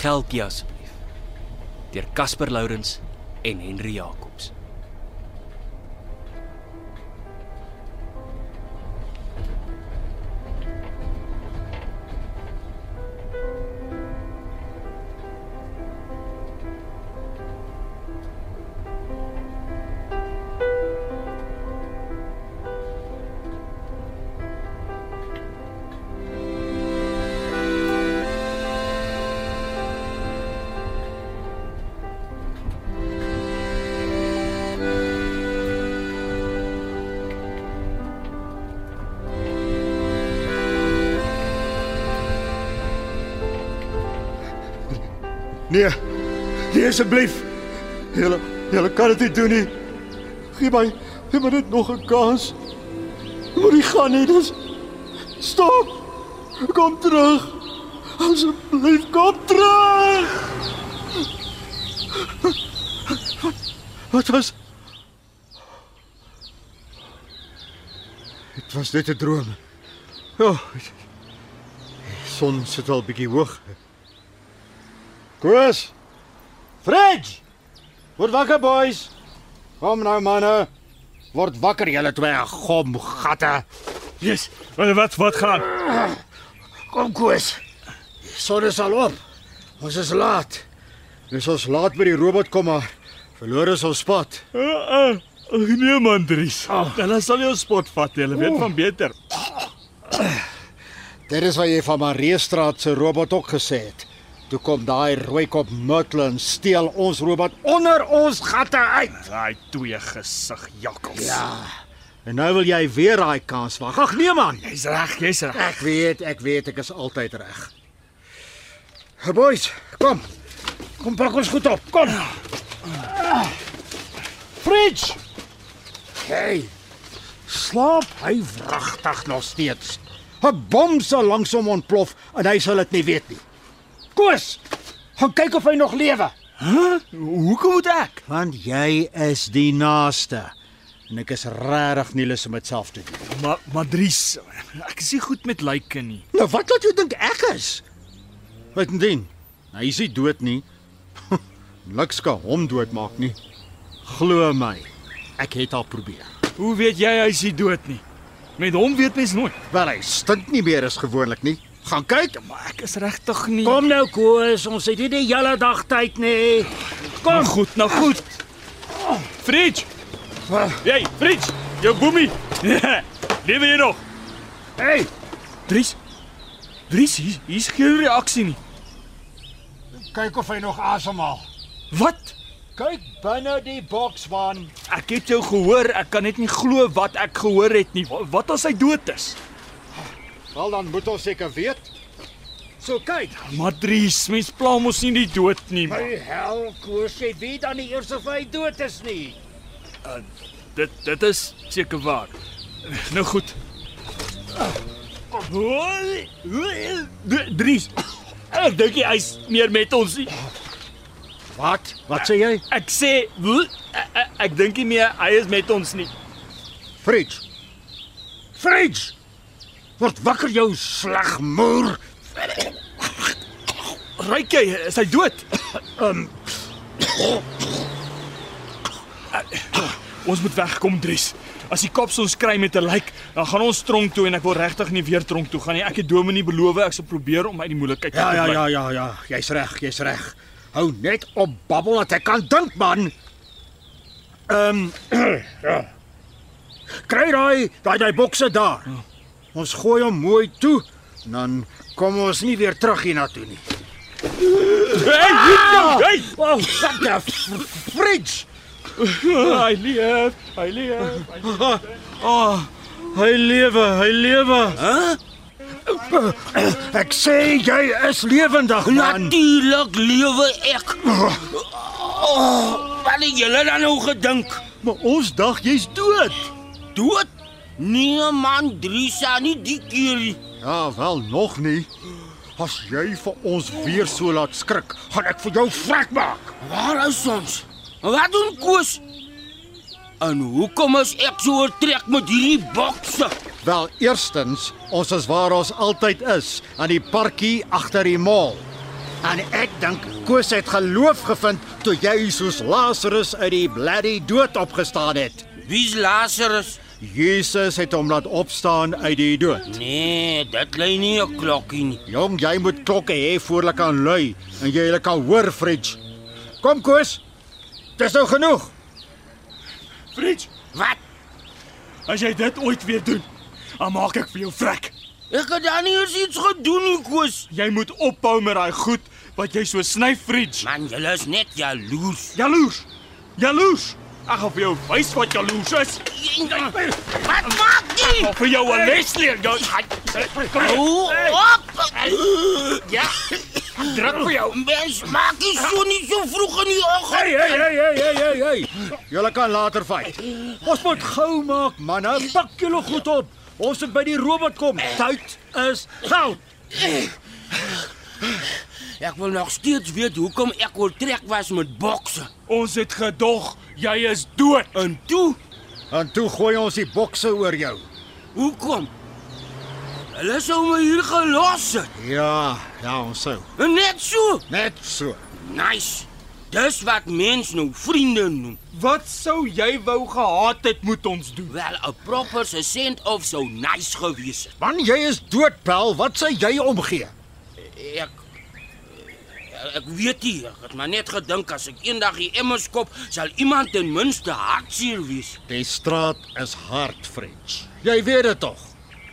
Geldjie asseblief. Deur Casper Lourens en Henry Jacobs. Nee. Nee asseblief. Julle julle kan dit nie doen nie. Gee my gee my net nog 'n kans. Moet nie gaan nie. Dis Stop. Kom terug. Asseblief kom terug. Wat was Dit was net 'n droom. Ja. Oh, son sit al bietjie hoog. Koos. Fridge. Word wakker boys. Kom nou manne. Word wakker julle twee gomgatte. Yes. Wat wat wat gaan? Kom Koos. Son is al op. Ons is laat. Dis ons laat by die robot kom maar verloor is ons pad. Uh, uh, nee man, Dries. Oh. Dan sal jy ons spot vat, jy weet van beter. Dit is wat jy van Mareestraat se robot ook gesê het. Toe kom daai rooikop Muttlin steel ons robot onder ons gatte uit. Daai twee gesig jakkals. Ja. En nou wil jy weer daai kans wag. Ag nee man. Jy's reg, jy's reg. Ek weet, ek weet ek is altyd reg. Boys, kom. Kom pak ons goed op. Kom. Fridge. Hey. Slaap hy wragtig nog steeds. 'n Bom sal langsom ontplof en hy sal dit nie weet nie. Koos, gaan kyk of hy nog lewe. Huh? Hoekom moet ek? Want jy is die naaste. En ek is regtig nie lus om dit self te doen. Maar maar Dries, ek is nie goed met lyke nie. Nou wat laat jou dink ek is? Wat ding? Hy is nie dood nie. Niks kan hom doodmaak nie. Glo my. Ek het al probeer. Hoe weet jy hy's nie dood nie? Met hom weet mens nooit. Wel hy stink nie meer as gewoonlik nie. Gaan kyk. Maar ek is regtig nie. Kom nou Koos, ons het nie die hele dag tyd nie. Kom nou goed, nou goed. Fridge. Jy, Fridge, jou boemie. Lewe jy nog? Hey, Dries. Dries, hier hier's geen reaksie nie. kyk of hy nog asemhaal. Wat? Kyk binne die boks man. Ek het jou gehoor. Ek kan net nie glo wat ek gehoor het nie. Wat, wat as hy dood is? Wel dan moet ons seker weet. So kyk. Maar Dries, mens pla mos nie die dood nie. Man. My hel, Koos, jy weet dan nie eers of hy dood is nie. Dit dit is seker waar. Nou goed. Hoi. Dries. Ek dink hy is meer met ons nie. Wat? Wat sê jy? Ek sê, ek, ek, ek dink nie meer hy is met ons nie. Fridge. Fridge. Word wakker jou sleg moer. Ryk jy, is hy dood? Um, Ons moet wegkom, Dries. As die kops ons kry met 'n lijk, dan gaan ons tronk toe en ek wil regtig nie weer tronk toe gaan nie. Ek het Dominee beloof ek sal probeer om uit die moeilikheid ja, te ja, bly. ja, ja, ja. Jy's reg, jy's reg. Hou net op babbel dat ek kan dink, man. Ehm um, ja. Kry daai daai daai bokse daar. Ons gooi hom mooi toe, en dan kom ons nie weer terug hiernatoe nie. Hey, hey, Oh, wat 'n f- fridge. hy leef, hy leef. hy leef. Oh, hy lewe, hy lewe. Hæ? Ek sê jy is lewendig man. Natuurlik lewe ek. Oh, wat het julle dan nou gedink? Maar ons dag jy's dood. Dood? Nee man, Drisa, nie die keer nie. Ja, wel nog nie. As jy vir ons weer so laat skrik, gaan ek vir jou vrek maak. Waar is ons? Wat doen Koos? En hoekom is ek so oortrek met hierdie bokse? Wel, eerstens, ons is waar ons altyd is, aan die parkie agter die mall. En ek dink Koos het geloof gevind toe jy soos Lazarus uit die bloody dood opgestaan het. Wie's Lazarus? Jesus het hom laat opstaan uit die dood. Nee, dit lê nie 'n klokkie nie. Jong, jy moet klokke hê voor hulle kan lui en jy hulle kan hoor, Fridge. Kom Koos. Dis nou genoeg. Fridge, Wat? as jy dit ooit weer doen, dan maak ek vir jou vrek. Ek het dan nie eens iets gedoen nie, Koos. Jy moet ophou met daai goed wat jy so sny, Fridge. Man, julle is net jaloers. Jaloers. Jaloers. Ek gaan vir jou wys wat jaloers is. Wat maak Ek jy? gaan vir jou 'n les leer. Jou. Hou op. Ja. Druk vir jou. Mens, maak nie so nie so vroeg in die oggend. Hey, hey, hey, hey, hey, hey, hey. Julle kan later fight. Ons moet gou maak, manne. Pak julle goed op. Ons moet by die robot kom. Tyd is goud. Ek wil nog steeds weet hoekom ek oortrek was met bokse. Ons het gedog jy is dood. En toe, En toe gooi ons die bokse oor jou. hoekom? Hulle sou my hier gelos het. Ja, ja, ons sou. En Net so. Net so. Nice. Dis wat mens nou vriende noem. Wat sou jy wou gehad het moet ons doen? Wel, 'n proper se sent of so nice gewees het. Man, jy is dood, Pel. Wat sê jy omgee? Ek ek weet nie, ek het maar net gedink as ek eendag die emmers kop, sal iemand ten minste hartseer wees. Die straat is hard, French. Jy weet dit tog.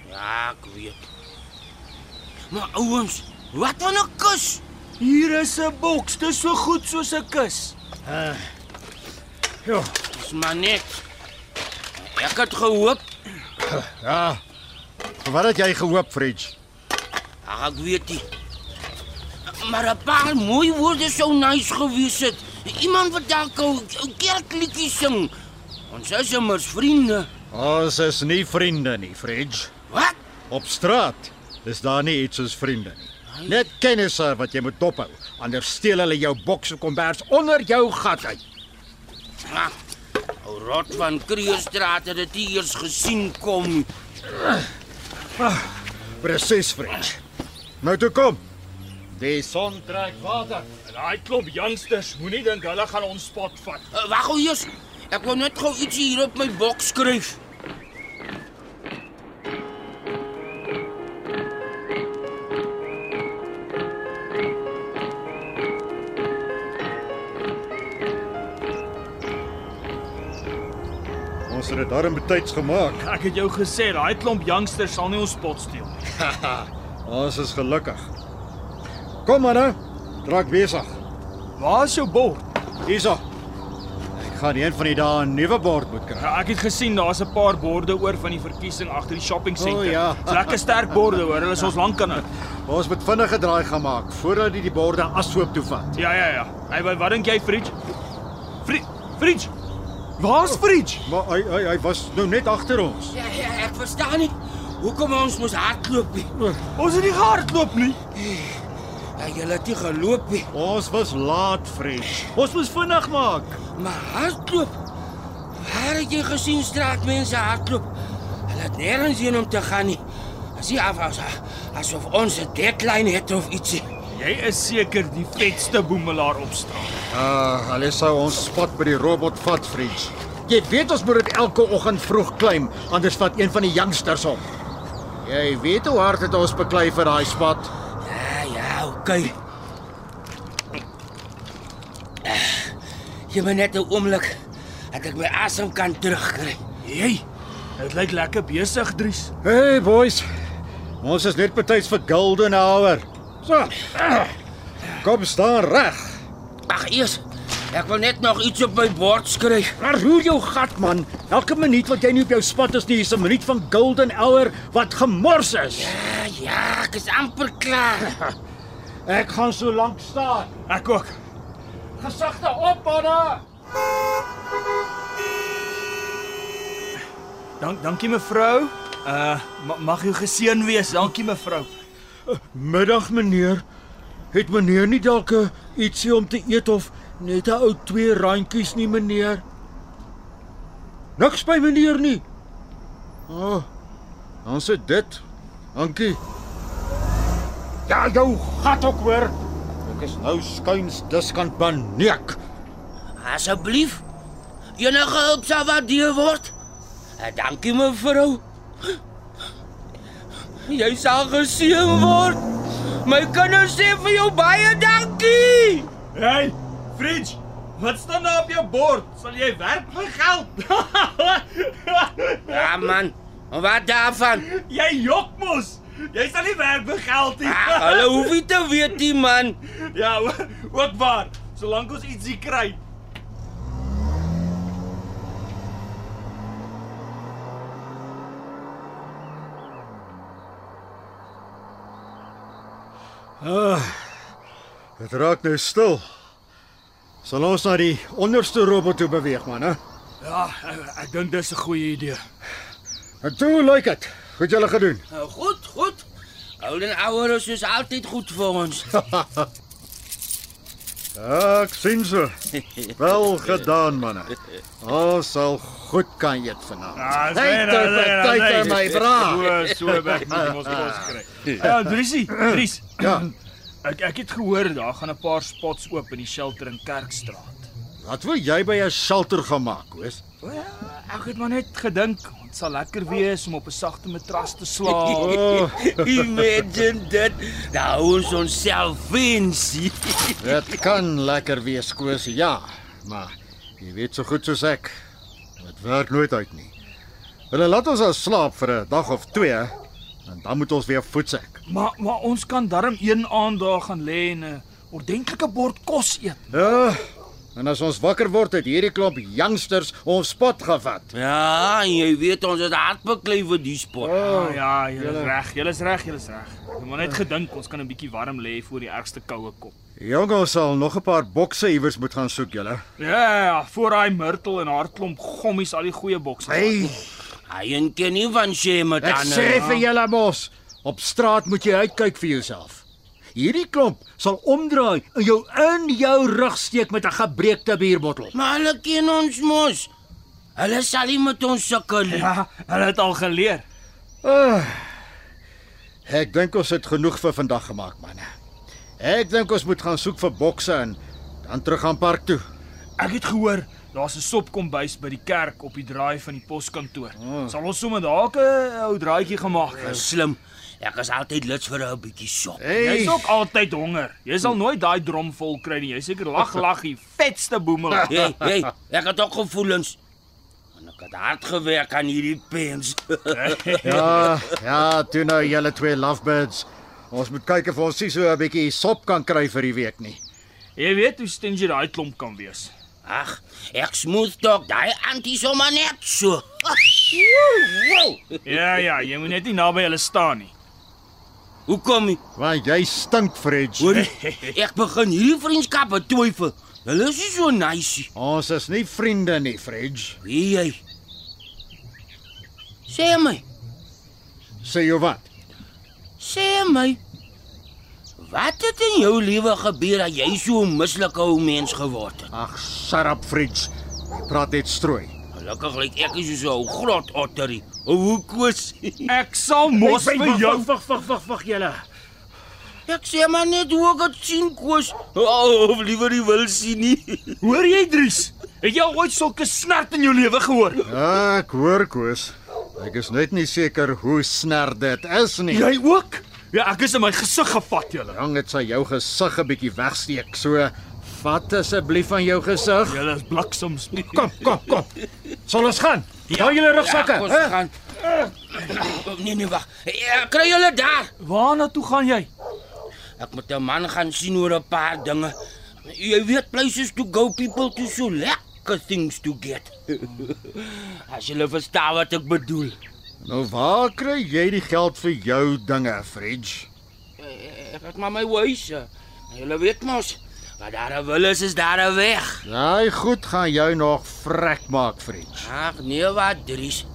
Ja, ek weet. Maar ouens, wat van 'n kus? Hier is 'n boks, dis so goed soos 'n kus. Ja, Dis maar net. Ek het gehoop, ja. Wat het jy gehoop, French? ag ek weet nie. Maar 'n paar mooi woorde sou nice gewees het. Iemand wat dalk 'n kerkliedjie sing. Ons is immers vriende. Ons is nie vriende nie, French. Wat? Op straat is daar nie iets soos vriende nie. Net kennisse wat jy moet dophou. Anders steel hulle jou boks en kombers onder jou gat uit. Ah, ou rot van Kreerstraat het dit eers gesien kom nie. Presies, French. Nou toe kom. Die son trek water. Daai klomp youngsters, moenie dink hulle gaan ons spot vat. Uh, Wag gou eers. Ek wil net gou ietsie hier op my boks skryf. Ons het dit darm betyds gemaak. Ek het jou gesê, daai klomp youngsters sal nie ons spot steel nie. Ons is gelukkig. Kom manne, draak besig. Waar is jou bord? Hierso. Ek gaan een van die dae 'n nuwe bord moet kry. Ja, ek het gesien daar's 'n paar borde oor van die verkiesing agter die shopping O, center. ja. Dis lekker sterk borde hoor, hulle is ons lank aan dit. Ons moet vinnige draai gaan maak voordat die die borde ashoop toe vat. Ja, ja, ja. Hey, wat, wat dink jy, Fridge? Fridge, Fridge. Waar's Fridge? Maar hy hy hy was nou net agter ons. Ja, ja, ek verstaan nie hoekom ons moes hardloop nie. Ons het nie gehardloop nie. Ja, julle het nie geloop nie, Ons was laat, French. Ons moes vinnig maak. maar hardloop. Waar het jy gesien straatmense hardloop? Hulle het nêrens heen om te gaan nie. As jy af as asof ons 'n deadline het of ietsie. Jy is seker die vetste boemelaar op straat. Ah, hulle sou ons spot by die robot vat, French. Jy weet ons moet dit elke oggend vroeg klim, anders vat een van die youngsters hom. Jy weet hoe hard het ons beklei vir daai spot. Okay. Jy moet net 'n oomblik dat ek my asem kan terugkry. Hey, dit lyk lekker besig, Dries. Hey boys. Ons is net betyds vir golden hour. So. Kom staan reg. Ag, eers Ek wil net nog iets op my bord skryf. Maar roer jou gat man. Elke minuut wat jy nie op jou spot is nie, is 'n minuut van golden hour wat gemors is. Ja, ja, ek is amper klaar. Ek gaan so lank staan. Ek ook. Gesagte op, manne. Dank dankie mevrou. Uh ma mag u geseën wees. Dankie mevrou. Middag meneer. Het meneer nie dalk 'n ietsie om te eet of net 'n ou twee randjies nie meneer? Niks by meneer nie. O. Oh, dan sit dit. Dankie. Ja, jou gat ook hoor. Ek is nou skuins diskant baneek. Asseblief. Enige hulp sal waardeer word. Uh, dankie mevrou. Jy sal geseën word. My kinders sê vir jou baie dankie. Hey, Fridge. Wat staan daar op jou bord? Sal jy werk vir geld? Ja man, wat daarvan? jy jok mos. Jy sal nie werk vir geld nie. Ah, Hulle hoef nie te weet nie man. ja, ook waar. Solank ons ietsie kry. Dit raak nou stil. Sal ons na die onderste robot toe beweeg man, hè? Ja, ek, ek dink dis 'n goeie idee. En toe lyk dit. Goed julle gedoen. Nou, goed, goed. Golden hour is dus altyd goed vir ons. Ja, ek sien so. Wel gedaan manne. Ons sal goed kan eet vanaand. Ah, Tyd vir tyd vir my bra. So so werk moet ons kos kry. Ja, Driesie, Dries. Ja. Ek ek het gehoor daar gaan 'n paar spots oop in die shelter in Kerkstraat. Wat wil jy by 'n shelter gemaak, hoes? Ja, ek het maar net gedink dit sal lekker wees om op 'n sagte matras te slaap. O, Imagine dit. Hou ons onsself fancy. dit kan lekker wees, koos. Ja, maar jy weet so goed soos ek, dit werk nooit uit nie. Hulle laat ons al slaap vir 'n dag of 2 en dan moet ons weer voetsek. Maar maar ons kan darm een aand daar gaan lê en 'n ordentlike bord kos eet. Ja. En as ons wakker word het hierdie klomp youngsters ons spot gevat. Ja, en jy weet ons het hard beklei vir die sport. Oh, ja, jy is reg, jy is reg, jy is reg. Ek maar net gedink ons kan 'n bietjie warm lê voor die ergste koue kom. Jong, ons sal nog 'n paar bokse iewers moet gaan soek, julle. Ja, ja, voor daai myrtle en hartklomp gommies al die goeie bokse. Hey, Hy en ken nie van sê met ek ander. sê vir julle mos, op straat moet jy uitkyk vir jouself. Hierdie klomp sal omdraai en jou in jou rug steek met 'n gebreekte bierbottel. Maar hulle ken ons mos. Hulle sal nie met ons sukkel nie. Ja, hulle het al geleer. Uh, ek dink ons het genoeg vir vandag gemaak, manne. Ek dink ons moet gaan soek vir bokse en dan terug gaan park toe. Ek het gehoor daar's 'n sopkombuis by die kerk op die draai van die poskantoor. Sal ons sommer dalk 'n ou draaitjie gemaak het. Slim. Ek is altyd lus vir 'n bietjie sop. Hey, Jy's ook altyd honger. Jy sal nooit daai drom vol kry nie. Jy's seker lag lag die vetste boemel. Hey, hey, ek het ook gevoelens. En ek het hard gewerk aan hierdie pens. Ja, ja, toe nou julle twee lovebirds. Ons moet kyk of ons nie so 'n bietjie sop kan kry vir die week nie. Jy weet hoe stingy daai klomp kan wees. Ag, ek smooth talk daai antie sommer net so. Ja ja, jy moet net nie naby hulle staan nie. Hoekom nie? Want jy stink, Fridge. Hoor, ek begin hierdie vriendskappe twyfel. Hulle is nie so nice. Ons is nie vriende nie, Fridge. Wie jy? Sê my, Sê jy wat? sê my. Wat het in jou lewe gebeur dat jy so 'n mislike ou mens geword het? Ag, shut up. Jy praat net strooi. Gelukkig lyk ek nie so 'n grot otterie. Hoe koes? Ek sal mos vir jou wag, wag, wag, wag julle. Ek sê maar net hoe ek dit sien koes. Oh, of liewer nie wil sien nie. Hoor jy Dries? Het jy ooit sulke snert in jou lewe gehoor? Ja, ek hoor koes. Ek is net nie seker hoe sner dit is nie. Jy ook? Ja, ek is in my gesig gevat julle. Jong, dit sal jou gesig 'n bietjie wegsteek. So, vat asseblief van jou gesig. Julle is bliksems. Kom, kom, kom. Sal ons gaan? Ja, julle rugsakke, Ja, ons hè? gaan. Nee nee wag. Ek kry julle daar. Waarna toe gaan jy? Ek moet 'n man gaan sien oor 'n paar dinge. Jy weet places to go people to so lekker things to get. As jy verstaan wat ek bedoel. Nou waar kry jy die geld vir jou dinge, Fridge? Ek het maar my wyse. Jy weet mos, wat daar 'n wil is, is daar 'n weg. Daai goed gaan jou nog vrek maak, Fridge. Ag nee, wat Dries.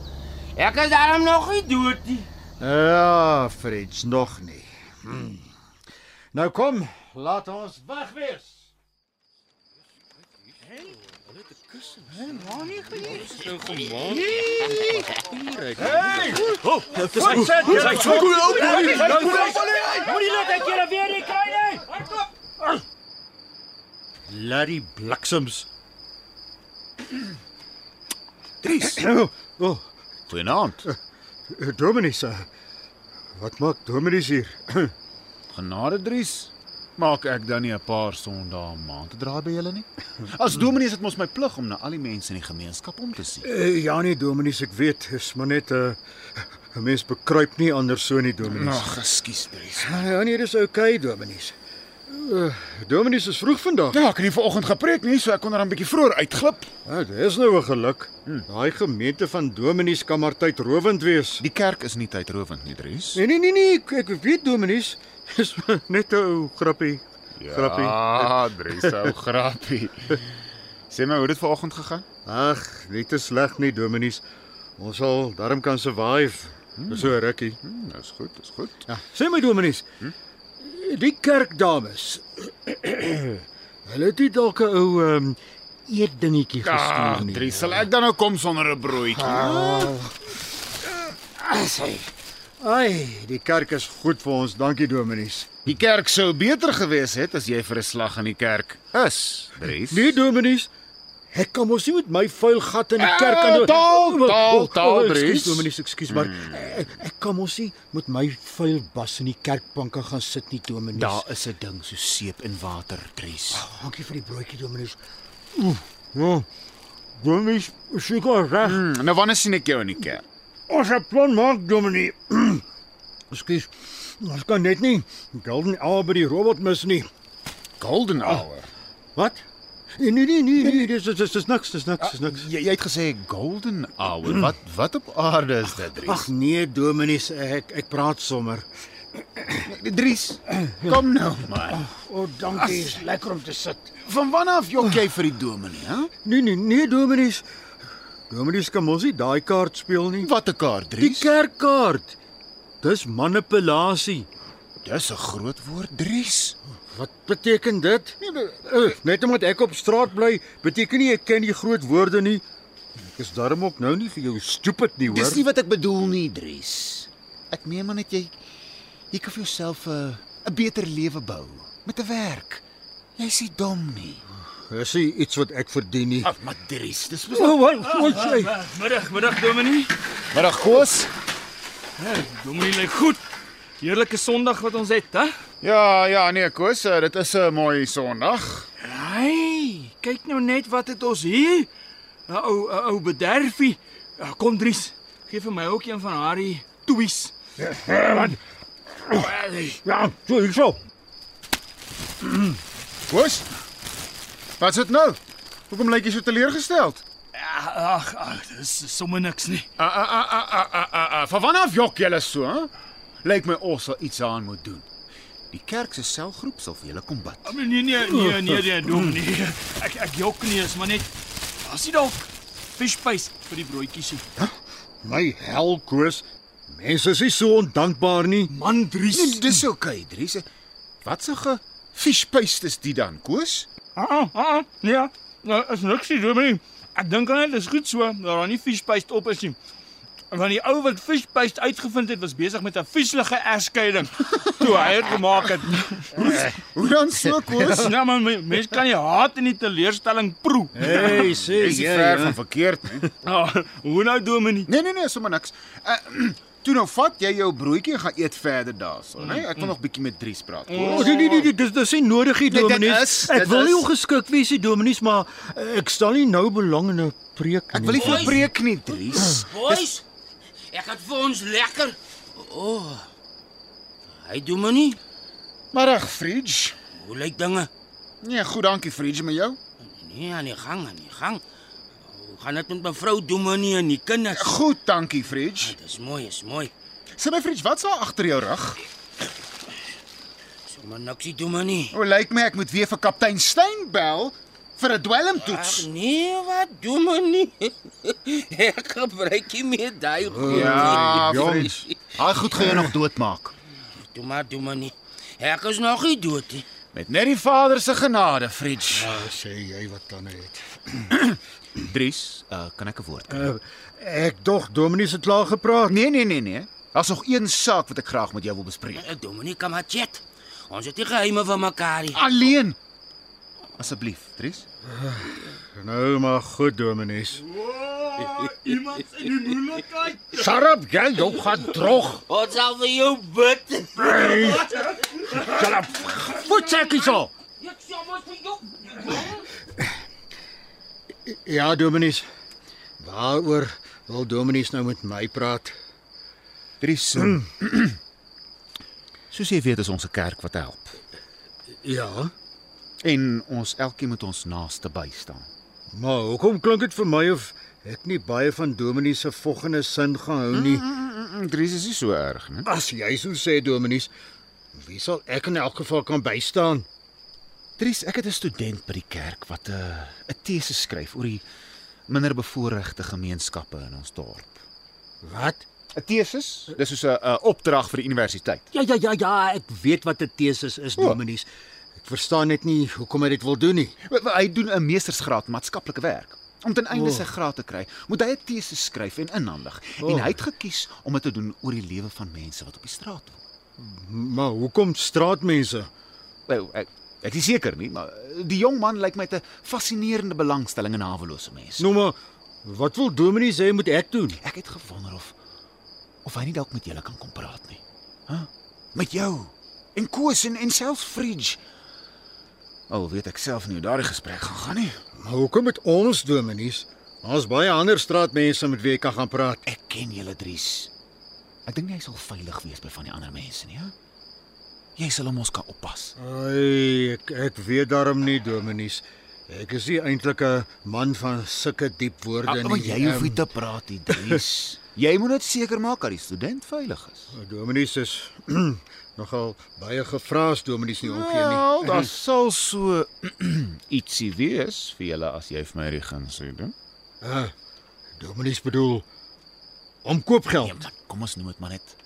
Ek is daarom nog nie dood nie. Ja, Fridge, nog nie. Hmm. Nou kom, laat ons weg wees. Moenie laat ek julle weer nie kry nie. Laddie bliksems. Dries, Oh, oh, goeienaand. Dominis. eh, Wat maak Dominis hier? Genade Dries. Maak ek dan nie 'n paar sondae 'n maand te draai by julle nie? As dominee is dit mos my plig om na al die mense in die gemeenskap om te sien. Uh, ja nee, Dominis, ek weet, is maar net 'n uh, 'n mens bekruip nie anders so nie, Dominis. Ag, ekskuus Dries. Ja nee, dis oukei, okay, Dominis. Uh, Dominis is vroeg vandag. Ja, ek het nie vanoggend gepreek nie, so ek kon er 'n bietjie vroeër uitglip. Ja, dis nou 'n geluk. Daai gemeente van Dominis kan maar tydrowend wees. Die kerk is nie tydrowend nie, Dries. Nee nee nee nee, ek, ek weet Dominis. Dis net 'n ou grappie. Grappie. Ja, Dries, ou grappie. Sê my, hoe het dit vanoggend gegaan? Ag, nie te sleg nie, Dominis. Ons sal darm kan survive. Dis so rukkie. Hm, dis goed, dis goed. Ja, sê my Dominis. Die kerkdames. Hulle het nie dalk 'n ou ehm um, eetdingetjie Ja, gestuur nie. Dries, sal ek dan nou kom sonder 'n broodjie? Sê. Ai, die kerk is goed vir ons. Dankie Dominis. Die kerk sou beter gewees het as jy vir 'n slag in die kerk is, Dries. Nee, Dominis. Ek kan mos nie met my vuil gat in die kerk aan Eh, taal, taal, taal, Dries. Dominis, ekskuus, maar ek, ek kan mos nie met my vuil bas in die kerkbanke gaan sit nie, Dominis. Daar is 'n ding so seep en water, Dries. Dankie vir die broodjie, Dominis. Oeh, ja. Dominis, seker reg. Hmm, nou wanneer sien ek jou in die kerk? Ons het plan maak, Dominie. Ekskuus. Ons kan net nie Golden Hour by die robot mis nie. Golden hour. Wat? Nee nee nee nee, nee dis dis dis niks, dis niks, dis niks. Jy, jy het gesê golden hour. Wat wat op aarde is dit, Dries? Ag nee, Dominis, ek ek praat sommer. Dries, kom nou man. O, oh, dankie. Is lekker om te sit. Van wanneer af jok jy vir die dominee, hè? Nee nee nee, Dominis. Dominis kan mos nie daai kaart speel nie. Wat 'n kaart, Die Dries? kerkkaart. Dis manipulasie. Dis 'n groot woord, Dries. Wat beteken dit? Uh, net omdat ek op straat bly, beteken nie ek ken die groot woorde nie. Ek is darm ook nou nie vir jou stupid nie, hoor. Dis nie wat ek bedoel nie, Dries. Ek meen maar net jy jy kan vir jouself 'n 'n beter lewe bou met 'n werk. Jy's nie dom nie. Dis nie iets wat ek verdien nie. Ag, maar Dries, dis O, oh, wat sê? Middag, middag Dominie. Middag Koos. Ja, Dominie lyk goed. Heerlike Sondag wat ons het, hè? Ja, ja, nee Koos, eh, dit is 'n mooi Sondag. Hey, kyk nou net wat het ons hier. 'n Ou 'n ou bederfie. Ja, kom Dries, gee vir my ook een van haar toeis. Ja, so hierso. Koos? Wat's dit nou? Hoekom lyk jy so teleurgesteld? Ja, ag, ag, dis sommer niks nie. Ah ah ah ah ah ah, ah, ah. Van wanneer af jok julle so, hè? Lyk my ons sal iets aan moet doen. Die kerk se selgroep sal vir julle kom bid. Ah, Nee, nee, nee, nee, nee, nee, Dominie. Ek ek jok nie, is maar net as jy dalk fishpaste vir die broodjies nie. My hel, Koos. Mense is nie so ondankbaar nie. Man Dries. Nee, dis oukei, okay, Dries. Wat se ge fishpaste is dit dan, Koos? Ah, ah, ja. Nou, is niks nie, Dominie. Ek dink aan dit is goed so dat daar nie fishpaste op is nie. Want die ou wat fishpaste uitgevind het, was besig met 'n vieslige egskeiding toe hy dit gemaak het. Hoe dan so, Koos? Ja, man, me- mens kan die haat en die teleurstelling proe. Hey, sê Dis nie ver van verkeerd nie. Ah, hoe nou, Dominie? Nee nee nee, sommer niks. Uh, toe nou vat jy jou broodjie en gaan eet verder daarso, né? Nee? Ek wil nog bietjie met Dries praat. O, Koos. nee nee nee, dis dis nie nodig nie, Nee, is- Ek wil nie is- ongeskik wees nie, Dominis, maar eh, ek stel nie nou belang in 'n preek Ek wil nie vir jou preek nie, Dries. Boys, ek het vir ons lekker. O. Oh, hy doen my nie. Maar ag, Fridge. Hoe lyk dinge? Nee, goed, dankie Fridge met jou. Nee, aan die gang, aan die gang. Hoe gaan dit met mevrou Dominee en die kinders? Goed, dankie Fridge. Dit is mooi, is mooi. Sê my Fridge, wat's daar agter jou rug? Sommer niksie Dominee. O, lyk my ek moet weer vir kaptein Steyn bel vir 'n dwelmtoets. nee, wat Dominee? Ek gebruik nie meer daai goed. Ja, Jong. Fridge. Hy goed gaan jou nog doodmaak. Toe maar Dominee. Ek is nog nie dood nie. Met net die Vader se genade, Fridge. Ja, sê jy wat dan het. Dries, uh, kan ek 'n woord? kry? Uh, ek dog Dominee se klaar gepraat. Nee, nee, nee, nee. Daar's nog een saak wat ek graag met jou wil bespreek. Eh, Dominee, kom maar chat. Ons het nie geheime van mekaar nie. Alleen. Asseblief, Dries. Nou maar goed, Dominees. Iemand in die moeilikheid. Sarap, jy jou gaan drog. Ons sal vir jou bid. Sarap. Voetsekkie so. Ek sê mos vir jou. Ja, Dominees. Waaroor wil Dominees nou met my praat? Dries. um, Soos jy weet, is ons 'n kerk wat help. Ja, En ons elkeen moet ons naaste bystaan. maar hoekom klink dit vir my of ek nie baie van Dominees se volgende sin gaan hou nie? Mm, Dries is nie so erg, né? As jy so sê, Dominees, wie sal ek in elk geval kan bystaan? Dries, ek het 'n student by die kerk wat 'n uh, 'n teses skryf oor die minderbevoorregte gemeenskappe in ons dorp. Wat? 'n Teses? Dis soos 'n opdrag vir die universiteit. Ja, ja, ja, ja, ek weet wat 'n teses is, Dominees. Ek verstaan net nie hoekom hy dit wil doen nie. Hy doen 'n meestersgraad maatskaplike werk. Om ten einde Oh. sy graad te kry, moet hy 'n teses skryf en inhandig. Oh. En hy het gekies om dit te doen oor die lewe van mense wat op die straat woon. Maar hoekom straatmense? Wel, ek ek is seker nie, maar die jong man lyk my 'n fascinerende belangstelling in hawelose mense. Nou maar, wat wil Dominees sê moet ek doen? Ek het gewonder of of hy nie dalk met julle kan kom praat nie. Hæ? Met jou en Koos en en selfs Fridge. Al weet ek self nie hoe daardie gesprek gaan gaan nie. Maar hoekom met ons Dominees? Ons baie ander straatmense met wie ek kan gaan praat. Ek ken julle Dries. Ek dink nie hy sal veilig wees by van die ander mense nie, hè? Jy sal hom ons kan oppas. Ai, ek ek weet daarom nie Dominees. Ek is nie eintlik 'n man van sulke diep woorde nie. Ah, maar jy hoef Ehm, nie te praat nie, Dries. jy moet net seker maak dat die student veilig is. Dominees is nogal baie gevra as Dominees nie omgee Wel, nie. daar sal so ietsie wees vir julle as jy vir my die guns doen. Ah, Dominees bedoel omkoopgeld. Nee, man, kom ons noem dit maar net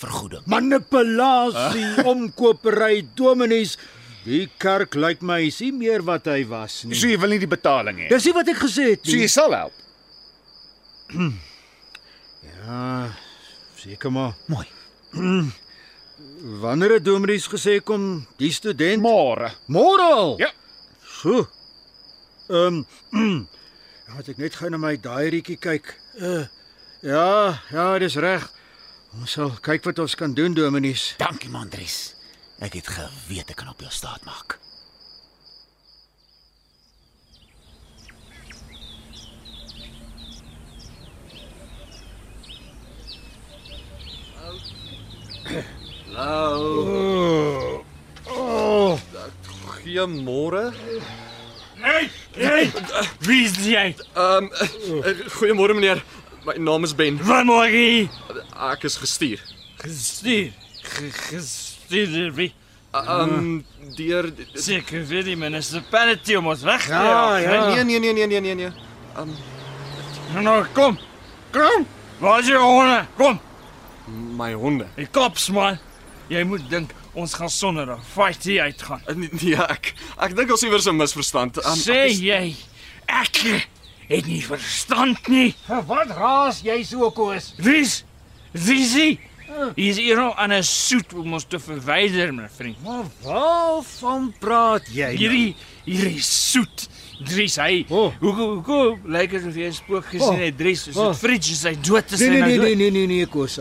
vergoeding. Manipulasie, omkopery, Dominees. Die kerk lyk my is nie meer wat hy was nie. So jy wil nie die betaling hê. Dis nie wat ek gesê het So nie. jy sal help. Ja, seker maar. Mooi. Wanneer het Dominees gesê kom die student? Môre. Môre al. Ja. So. Ehm um, moet ek net gou na my diarietjie kyk. Uh, ja, ja, dis reg. Ons sal kyk wat ons kan doen, Dominees. Dankie man, Dries. Ek het geweet ek kan op jou staat maak. Oh. Oh. Goeiemôre. Hey, hey. Wie is jy? Ehm um, goeiemôre meneer. My naam is Ben. Maak jy? Ek is gestuur. Gestuur. Ge- Gestuur wie? Ehm um, deur Seker vir die Panetty om ons weg te Ja, ja. hè? Nee nee nee nee nee nee. Nou, nou kom. Kom. Waar is jou honde? Kom. My honde. Die kops man. Jy moet dink ons gaan sonder 'n fight hier uitgaan. Uh, nee, nee, ek ek dink ons iewers 'n misverstand. Um, Sê jy ek het nie verstand nie. Wat raas jy so koes? Wie's? Wie's Hier is hier nou aan 'n soet om ons te verwyder, my vriend. Maar waarvan praat jy? nou? Hierdie hierdie soet. Dries, hy. Oh. Hoe hoe hoe lyk dit of jy 'n spook gesien Oh. het, Dries? Is Oh. dit Fridge is hy dood is Nee hy nee nou nee dood? nee nee nee nee koes.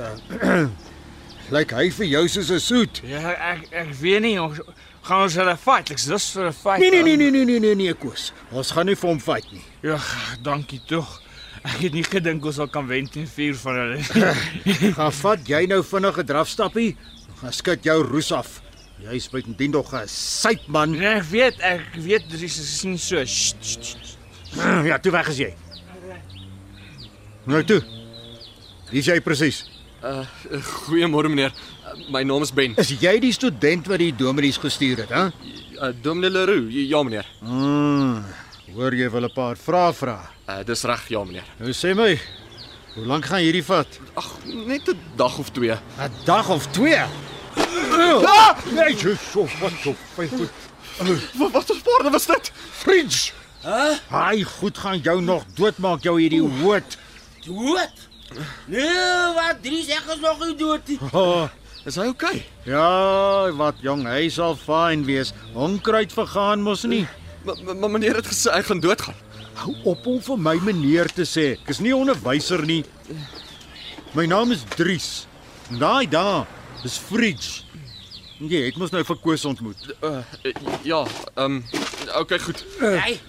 Lyk hy vir jou soos 'n soet? Ja, ek ek weet nie ons gaan ons hulle fight. Ek's lus vir 'n fight. Nee nee nee nee nee nee nee nee koes. Ons gaan nie vir hom fight nie. Ja, dankie tog. Ek het nie gedink ons sal kan wen teen vier van hulle. Gaan vat jy nou vinnig 'n drafstappie? Gaan skud jou roes af. Jy's buitendien nog 'n sypman. Nee, ek weet, ek weet dis is nie so. Sst, sst, sst. Ja, toe weg is jy. Nou toe. Wie is jy presies? Uh goeiemôre meneer. Uh, my naam is Ben. Is jy die student wat die dominees gestuur het, hè? Uh, Dominee Leroux. Ja meneer. Mm, hoor jy wil 'n paar vrae vra? Uh dis reg, ja meneer. Nou sê my, hoe lank gaan hierdie vat? Ag, net 'n dag of twee. 'n Dag of 2. Ah! Nee, jy so wat so fyn goed. Wat wat 'n paarde was dit? Fridge. Hæ? Hy goed gaan jou nog doodmaak jou hierdie hoot. Dood? Nee, wat drie sê is nog nie dood nie. Oh, Is hy oukei? ja, wat jong, hy sal fyn wees. Onkruid vergaan mos nie. Maar maar meneer het gesê hy gaan doodgaan. Hou op om vir my meneer te sê. Ek is nie 'n onderwyser nie. My naam is Dries. Daai daar is Fridge. Jy het mos nou vir Koos ontmoet. Uh ja, ehm um, okay goed. Hey.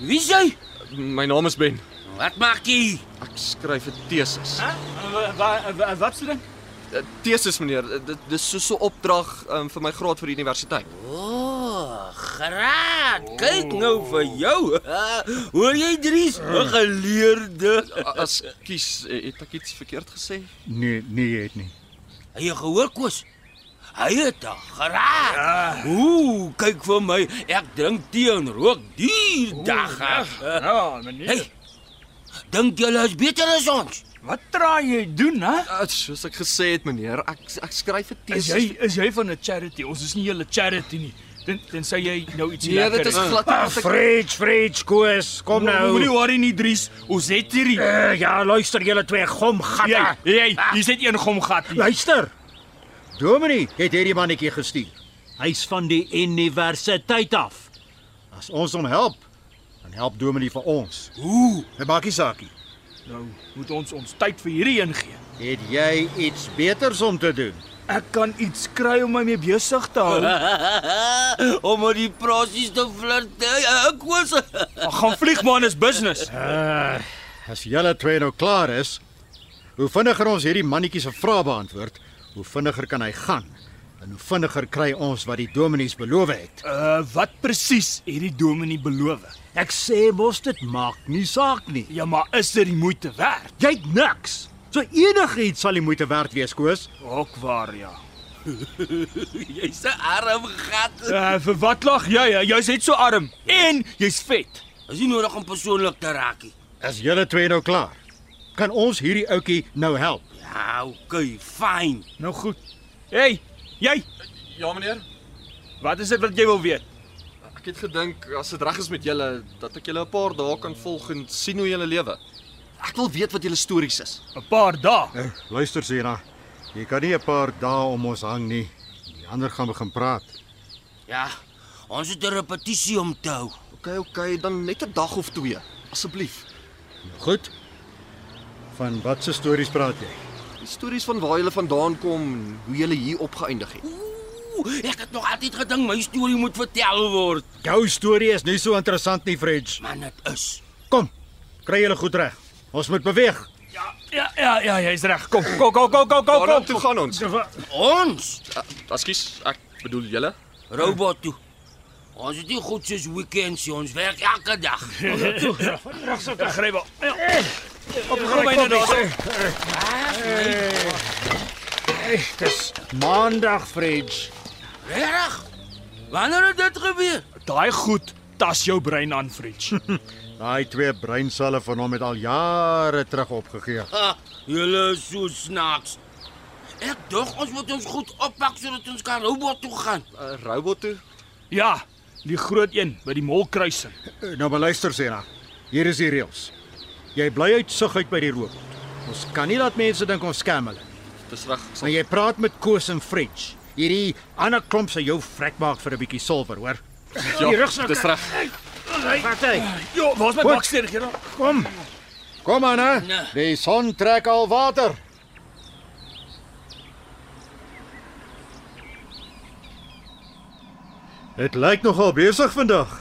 Wie is jy? My naam is Ben. Wat maak jy? Ek skryf 'n tesis. Hæ? Wat wat se ding? Uh, tesis meneer, Uh, dit dis so 'n opdrag um, vir my graad vir die universiteit. O, oh, graad. Kyk nou vir jou. Hoor jy Dries? 'n Geleerde. Uh, Ekskuus, uh, het ek iets verkeerd gesê? Nee, nee, jy het nie. Hy het gehoor kos. Hy het 'n graad. Ja. Ooh, kyk vir my. Ek drink tee en rook duur dag. Ja, meneer. Hey. Dink julle is beter as ons? Wat traai jy doen, hè? Uh, soos ek gesê het meneer, ek ek skryf 'n Is tesis. jy is jy van 'n charity? Ons is nie julle charity nie. Ten tensy jy nou ietsie Nee, lekker dit is glad Ah, nie wat ek Fridge, Fridge, Koos, kom nou. Moenie worry nie, Dries. Ons het hierdie. Uh, ja, luister julle twee gom Jy, jy, jy sit een gomgat hier. Luister. Dominee het hierdie mannetjie gestuur. Hy's van die universiteit af. As ons hom help, dan help Dominee vir ons. Ooh, Dit maak nie saak nie. Nou moet ons ons tyd vir hierdie een gee. Het jy iets beters om te doen? Ek kan iets kry om my mee besig te hou. om met die prosies te flirt. Ek kos. Ag, gaan vlieg man is business. Uh, as julle twee nou klaar is, hoe vinniger ons hierdie mannetjie se vrae beantwoord, hoe vinniger kan hy gaan. En hoe vinniger kry ons wat die dominees beloof het. Uh wat presies het die dominee beloof? Ek sê mos dit maak nie saak nie. Ja, maar is dit die moeite werd? Jy het niks. So enigiets sal die moeite werd wees, Koos. Ook waar ja. Jy's 'n arm gat. Uh vir wat lag jy? Jy's net so arm en jy's vet. Is nie nodig om persoonlik te raak nie. As julle twee nou klaar, kan ons hierdie ouetjie nou help. Ja, okay, fyn. Nou goed. Hey, jy, Ja meneer. wat is dit wat jy wil weet? Ek het gedink as dit reg is met julle dat ek julle 'n paar dae kan volg en sien hoe julle lewe. Ek wil weet wat julle stories is. 'n Paar dae. Eh, luister Sena, jy kan nie 'n paar dae om ons hang nie. Die ander gaan begin praat. Ja, ons het 'n repetisie om te hou. Okay, okay, dan net 'n dag of twee, asseblief. Goed. Van wat se stories praat jy? Die stories van waar julle vandaan kom en hoe julle hier opgeëindig het. Ooh, ek het nog altyd gedink my storie moet vertel word, Jou storie is nie so interessant nie, Fridge. maar dit is. Kom. Kry julle goed reg. Ons moet beweeg. Ja, ja, ja, ja jy's reg. Kom, kom, kom, kom, kom, kom. Kom. toe gaan ons? Ons, Uh, Ekskuus, ek bedoel julle. robot toe. Ons het nie goed soos weekends, nie, ons werk elke dag. Ek gryp al. Ja. Op kom my nou daar. Dis Maandag, Fridge. Reg? Wanneer het dit gebeur? Daai goed tas jou brein aan, Fridge. Daai twee breinselle van hom het al jare terug opgegee. Ha, julle is so snaaks. Ek dink ons moet ons goed oppak sodat ons kan robot toe gaan. 'n uh, Robot toe. Ja, die groot een by die molkruising. Eh, Nou maar luister, Sena. Hier is die reëls. Jy bly uit sig uit by die robot. Ons kan nie laat mense dink ons skem hulle. Dis reg. sal- Maar jy praat met Koos en Fridge. Hierdie ander klomp sal jou vrek maak vir 'n bietjie silwer, hoor? Ja, die rugsak. dis reg. Wat hy? Jo, waar's my Goed. baksteen? Gera? Kom. Kom aan, hè. Nee. Die son trek al water. Dit lyk nogal besig vandag.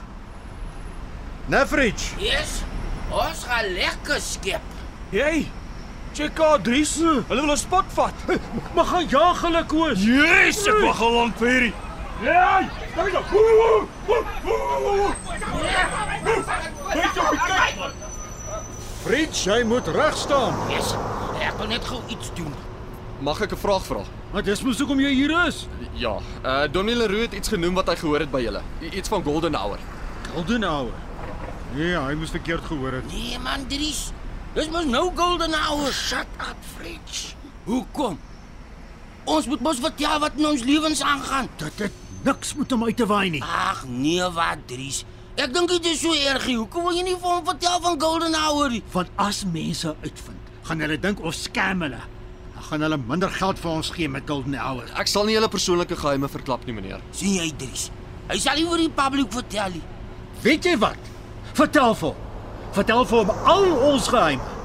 Nefridge. Yes. Ons gaan lekker skep. Hey. Check out Dries. Hulle wil ons spot vat. Maar gaan jag hulle koos. Yes, ek wag al lank vir hierdie. Ja, kom hier. Woe, woe, woe. Net op die kyk man. Fritz, jy moet reg staan. Yes. Ek wil net gou iets doen. Mag ek 'n vraag vra? Maar dis mos hoekom jy hier is. Ja. Uh Donnie Leroux het iets genoem wat hy gehoor het by julle. Iets van Golden Hour. Golden Hour. Nee, hy moes verkeerd gehoor het. Nee man, Dries. Dis mos nou golden hour. Shut up, Fritz. Hoekom? Ons moet mos vertel wat in ons lewens aangaan. Dit het niks met hom uit te waai nie. Ag nee, wat Dries. Ek dink dit is so erg. nie. Hoekom wil jy nie vir hom vertel van golden hour nie? Want as mense uitvind, gaan hulle dink ons scam hulle. Dan gaan hulle minder geld vir ons gee met Golden Hour. Ek sal nie julle persoonlike geheime verklap nie, meneer. sien jy Dries? Hy sal nie vir die publiek vertel nie. Weet jy wat? Vertel hom. Vertel vir hom al ons geheime.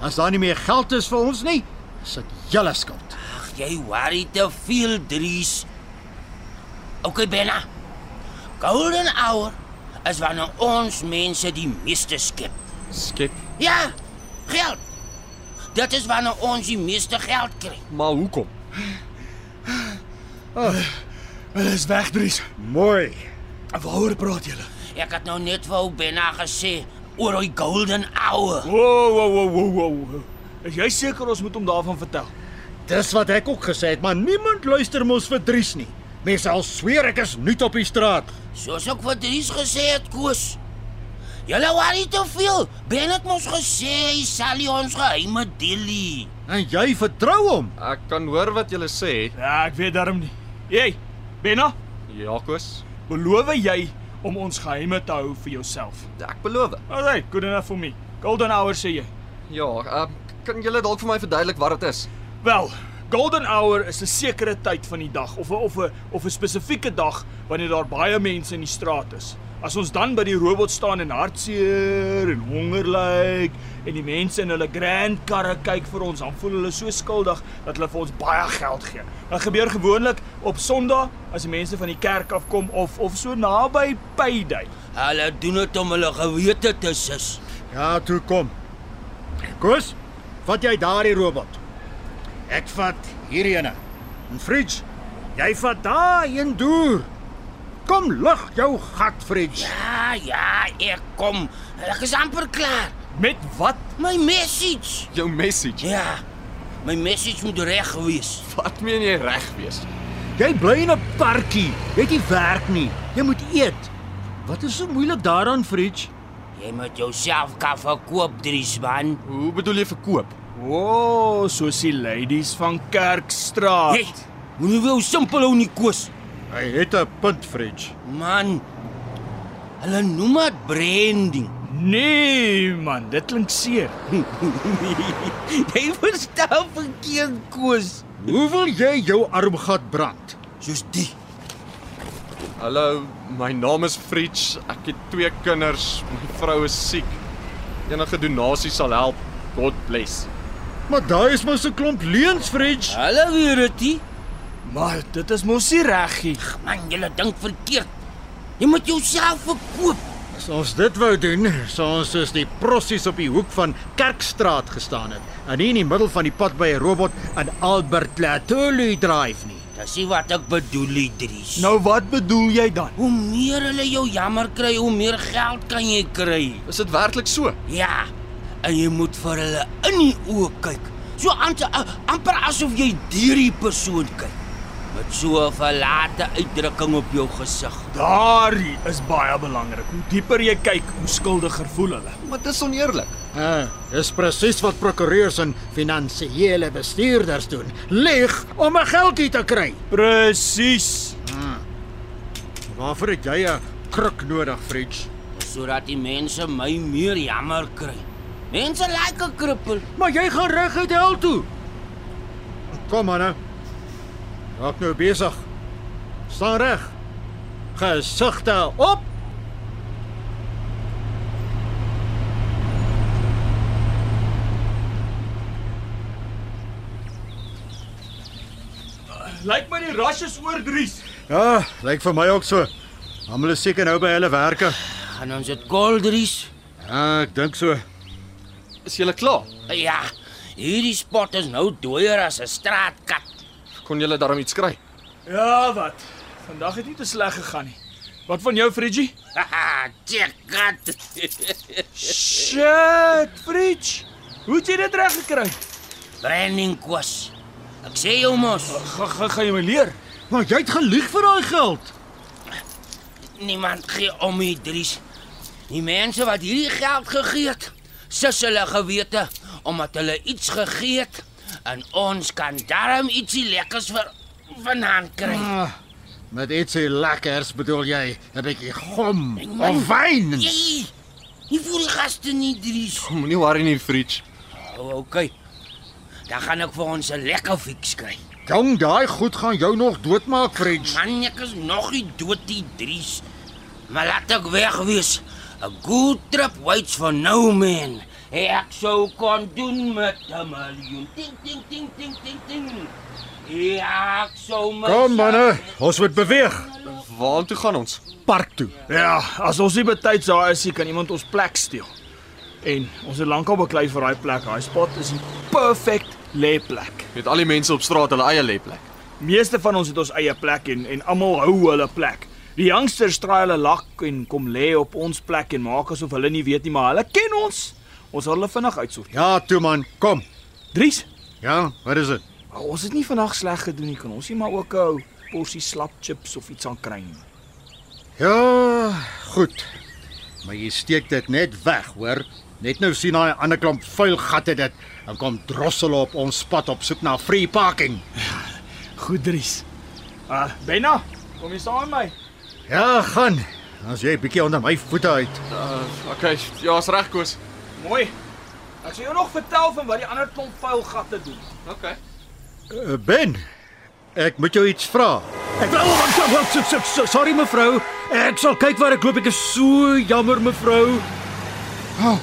As daar nie meer geld is vir ons nie, is dit julle skuld. Ag, jy worry te veel, Dries. OK, Benna. Golden hour is wanneer ons mense die meeste skep. Skep. Ja, geld. Dit is wanneer ons die meeste geld kry. Maar hoekom? Hulle is weg, Dries. Mooi. Waaroor praat julle? Ek het nou net vir ou Benna gesê oor daai golden hour. Wo wo wo wo wo. Is jy seker ons moet hom daarvan vertel? Dis wat ek ook gesê het, maar niemand luister mos vir Dries nie. Mense al sweer ek is nuut op die straat. Soos ek vir Dries gesê het, Koos. Julle worry te veel. Ben het mos gesê hy sal nie ons geheime deel nie. En jy vertrou hom. Ek kan hoor wat julle sê. Ja, ek weet darm nie. Jy, Benna, Jakobus, beloof jy om ons geheime te hou vir jouself? ek beloof. Alright, good enough for me. Golden hour sê jy. Ja, uh, kan julle dalk vir my verduidelik wat dit is? Wel, golden hour is 'n sekere tyd van die dag of 'n of 'n of 'n spesifieke dag wanneer daar baie mense in die straat is. As ons dan by die robot staan en hartseer en honger lyk en die mense in hulle grand karre kyk vir ons, dan voel hulle so skuldig dat hulle vir ons baie geld gee. Dit gebeur gewoonlik op Sondag as die mense van die kerk afkom of of so naby payday. Hulle doen dit om hulle gewete te sis. Ja, toe kom. Koos, vat jy daardie robot. Ek vat hierdie ene. En Fridge, jy vat daai een deur. Kom lig jou gat, Fridge. Ja, ja, ek kom. Ek is amper klaar. Met wat? My message. Jou message. Ja. My message moet reg wees. Wat meen jy reg wees? Jy bly in 'n parkie. Jy het nie werk nie. Jy moet eet. Wat is so moeilik daaraan, Fridge? Jy moet jouself kan verkoop, Dries man. Hoe bedoel jy verkoop? O, oh, soos die ladies van Kerkstraat. Hey, moenie wou simpel hou nie, Koos. Hy het 'n punt, Fridge. Man. Hulle noem dit branding. Nee man, dit klink seer. Jy verstaan verkeerd, Koos. Hoe wil jy jou armgat brand? Soos die. Hallo, my naam is Fritz. Ek het twee kinders. My vrou is siek. Enige donasie sal help. God bless. Maar daai is mos 'n klomp leuns, Fridge. Dit nie. Maar dit is mos nie reg nie. Man, jy dink verkeerd. Jy moet jouself verkoop. As ons dit wou doen, sou ons soos die prossies op die hoek van Kerkstraat gestaan het en nie in die middel van die pad by 'n robot aan Albert Latolu Drive nie. Dis nie wat ek bedoel, Idris. Nou wat bedoel jy dan? hoe meer hulle jou jammer kry, hoe meer geld kan jy kry. Is dit werklik so? Ja. En jy moet vir hulle in die oë kyk. So amper, amper asof jy deur die persoon kyk. Met so 'n verlate uitdrukking op jou gesig. Daardie is baie belangrik. Hoe dieper jy kyk, hoe skuldiger voel hulle. Maar dit is oneerlik. Ah, dis presies wat prokureurs en finansiële bestuurders doen. Lieg om 'n geldjie te kry. Presies. Waarvoor het jy 'n kruk nodig, Fridge? Sodat die mense my meer jammer kry. Mense like 'n krippel. Maar jy gaan reguit hel toe. Kom maar nou. Raak nou besig. Staan reg. Gesigte op. Lyk my die rush is oor Dries. Ja, lyk vir my ook so. Almal is seker nou by hulle werke. Gaan ons dit Goldries? Ja, ek dink so. Is julle klaar? Ja. Hierdie spot is nou dooier as 'n straatkat. Kon julle daarom iets kry? Ja, wat? vandag het nie te sleg gegaan nie. Wat van jou, Fridgie? Haha, check gat. Shit, Fridge. Hoe het jy dit reg gekry? Branding kwas. Ek sê jou mos, Ga ga ga jy my leer? Maar jy het gelieg vir daai geld. niemand gee om die Dries. Die mense wat hierdie geld gegee het, sis hulle gewete omdat hulle iets gegee het en ons kan darm ietsie lekkers vir vanaand kry. Ah, met ietsie lekkers bedoel jy 'n bietjie gom of wyn. Jy, nie vir die gaste nie, Dries. Moenie worry nie, Fridge. Oh, okay. Dan gaan ek vir ons 'n lekker fix kry. Jong, daai goed gaan jou nog doodmaak, French. Man, ek is nog nie dood die Dries. Maar laat ek weg wees. A good trip waits for no man. Ek sou kon doen met 'n miljoen. Ding ding ding ding ding ding. Ek sou my Kom manne, ons moet beweeg. Waartoe gaan ons? Park toe. Ja, as ons nie betyds daar is, nie, kan iemand ons plek steel. En ons het lankal beklei vir daai plek. Daai spot is die perfect lêplek. Met al die mense op straat hulle eie lêplek. Meeste van ons het ons eie plek en en almal hou hulle plek. Die youngsters straai hulle lak en kom lê op ons plek en maak asof hulle nie weet nie, maar hulle ken ons. Ons sal hulle vinnig uitsorteer. Ja, toe man, kom. Dries, Ja, wat is dit? oh, ons het nie vandag sleg gedoen nie. Kan ons nie maar ook 'n porsie slap chips of iets aan kry nie? Ja, goed. Maar jy steek dit net weg, hoor? Net nou sien daai ander klomp vuil gatte dit en kom drossel op ons pad op soek na free parking. Goed, Dries. Ah, uh, Benna, kom jy saam met my? Ja, gaan. As jy 'n bietjie onder my voete uit. Uh, okay, ja, is reg, Koos. Mooi. Ek sal jou nog vertel van wat die ander klomp vuil gatte doen. Okay. Uh, ben, ek moet jou iets vra. Ek wou oh, sorry mevrou. Ek sal kyk waar ek loop. Ek is so jammer mevrou. Oh,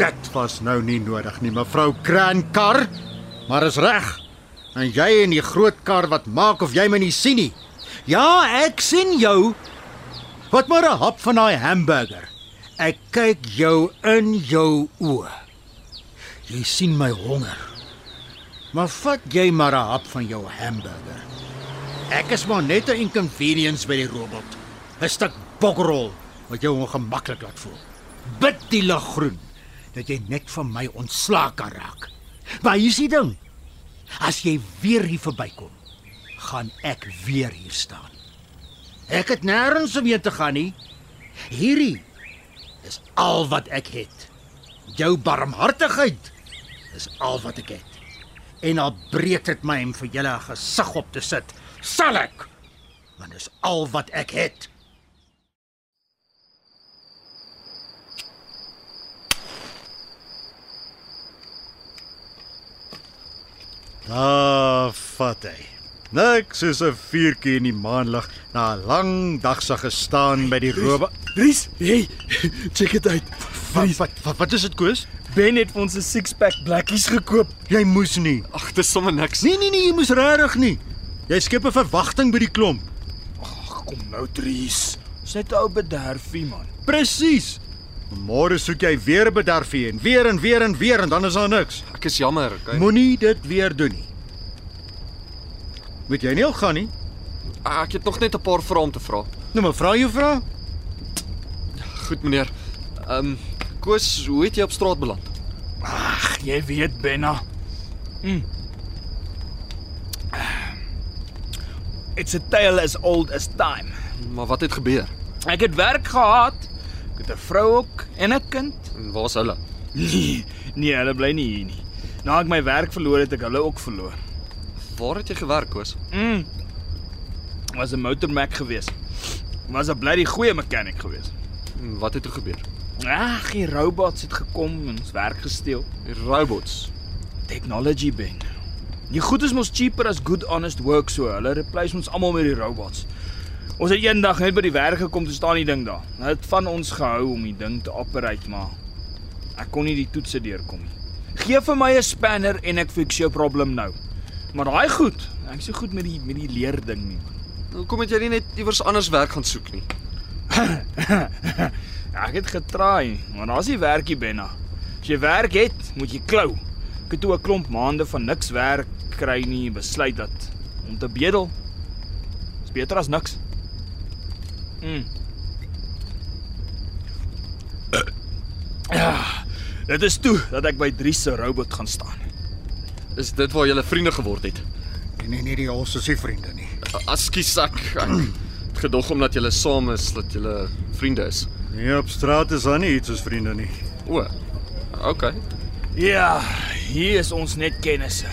dit was nou nie nodig nie, mevrou Kraankar. Maar is reg. En jy en die groot kar wat maak of jy my nie sien nie. Ja, ek sien jou. Wat maar 'n hap van daai hamburger. Ek kyk jou in jou oë. Jy sien my honger. Maar vat jy maar 'n hap van jou hamburger. Ek is maar net 'n inconvenience by die robot. 'n Stuk bokrall wat jou ongemaklik laat voel. Bid die lig groen dat jy net van my ontslae kan raak. Maar hier is die ding. As jy weer hier verbykom, gaan ek weer hier staan. Ek het nêrens om heen te gaan nie. Hierdie is al wat ek het. Jou barmhartigheid is al wat ek het. En al breek dit my om vir julle 'n gesig op te sit, sal ek. Want dis al wat ek het. Ah, vat hy. Niks is 'n vuurtjie in die maanlig na 'n lang dag se gestaan by die robe. Dries, hey, check dit uit. Wat wat wat, wat is dit koes? Ben het vir ons 'n six-pack blikkies gekoop. Jy moes nie. Ag, dis sommer niks. Nee nee nee, jy moes regtig nie. Jy skep 'n verwagting by die klomp. Ag, kom nou, Dries. Dis net 'n ou bederfie, man. Presies. Môre soek jy weer 'n bederfie en weer en weer en weer en dan is daar niks. Ek is jammer, okay. Moenie dit weer doen nie. Moet jy nie al gaan nie? Ah, Ek het nog net 'n paar vrae om te vra. Nou maar vra jou vra. Goed, meneer. Ehm, um, Koos, hoe het jy op straat beland? Ag, jy weet, Benna. Mm. It's a tale as old as time. Maar wat het gebeur? Ek het werk gehad. Ek het 'n vrou ook en 'n kind. En waar's hulle? Nee, nee, hulle bly nie hier nie. Na ek my werk verloor het, ek hulle ook verloor. Waar het jy gewerk, Koos? Mm. Was 'n motormek gewees. Was 'n bly die goeie mechanic gewees. En Wat het toe gebeur? Ag, die robots het gekom en ons werk gesteel. Die robots. Technology ben. Die goed is mos cheaper as good honest work so. Hulle replace ons almal met die robots. Ons het eendag net by die werk gekom te staan die ding daar. Nou het van ons gehou om die ding te operate, maar ek kon nie die toetse deurkom nie. Gee vir my 'n spanner en ek fix jou probleem nou. Maar daai goed, ek is so goed met die met die leer ding nie. Hoekom het jy nie net iewers anders werk gaan soek nie? Ja, ek het getraai, maar daar's nie werkie Benna. As jy werk het, moet jy klou. Ek het toe 'n klomp maande van niks werk kry nie, besluit dat om te bedel Dis beter as niks. Mm. Ja, dit is toe dat ek by Dries se robot gaan staan. Is dit waar julle vriende geword het? Nee nee nee, die ons is nie vriende nie. Askies ek. het gedog omdat julle saam is dat julle vriende is. Nee, op straat is daar nie iets soos vriende nie. O. Okay. Ja, hier is ons net kennisse.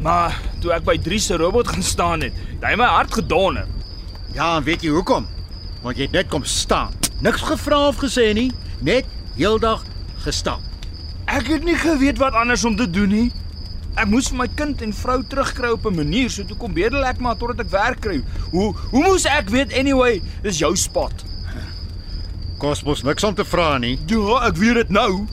Maar toe ek by Dries se robot gaan staan het, het hy my hart gedonder. Ja, en weet jy hoekom? Want jy het net kom staan. Niks gevra of gesê nie, net heeldag gestap. Ek het nie geweet wat anders om te doen nie. Ek moes vir my kind en vrou terugkry op 'n manier, so toe kom bedel ek maar totdat ek werk kry. Hoe hoe moes ek weet anyway, dis jou spot. Kosmos niks om te vra nie. Ja, ek weet dit nou.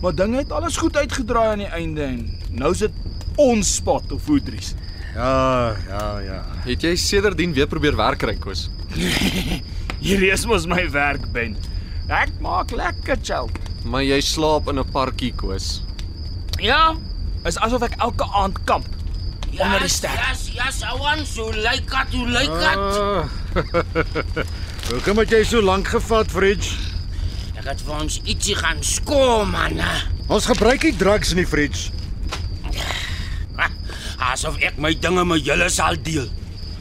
Maar dinge het alles goed uitgedraai aan die einde en nou is dit ons spot of voedries. Ja, ja, ja. Het jy sedertdien weer probeer werk kry, Koos? Hierdie is mos my werk, Ben. Ek maak lekker chill. Maar jy slaap in 'n parkie, Koos. Ja, is asof ek elke aand kamp. Onder die ster. Yes, yes, I want so like that, you like that. Ah. Hoekom het jy so lank gevat, Fridge? Ek het vir ons ietsie gaan skoon, man. Ons gebruik nie drugs in die fridge. Asof ek my dinge met julle sal deel.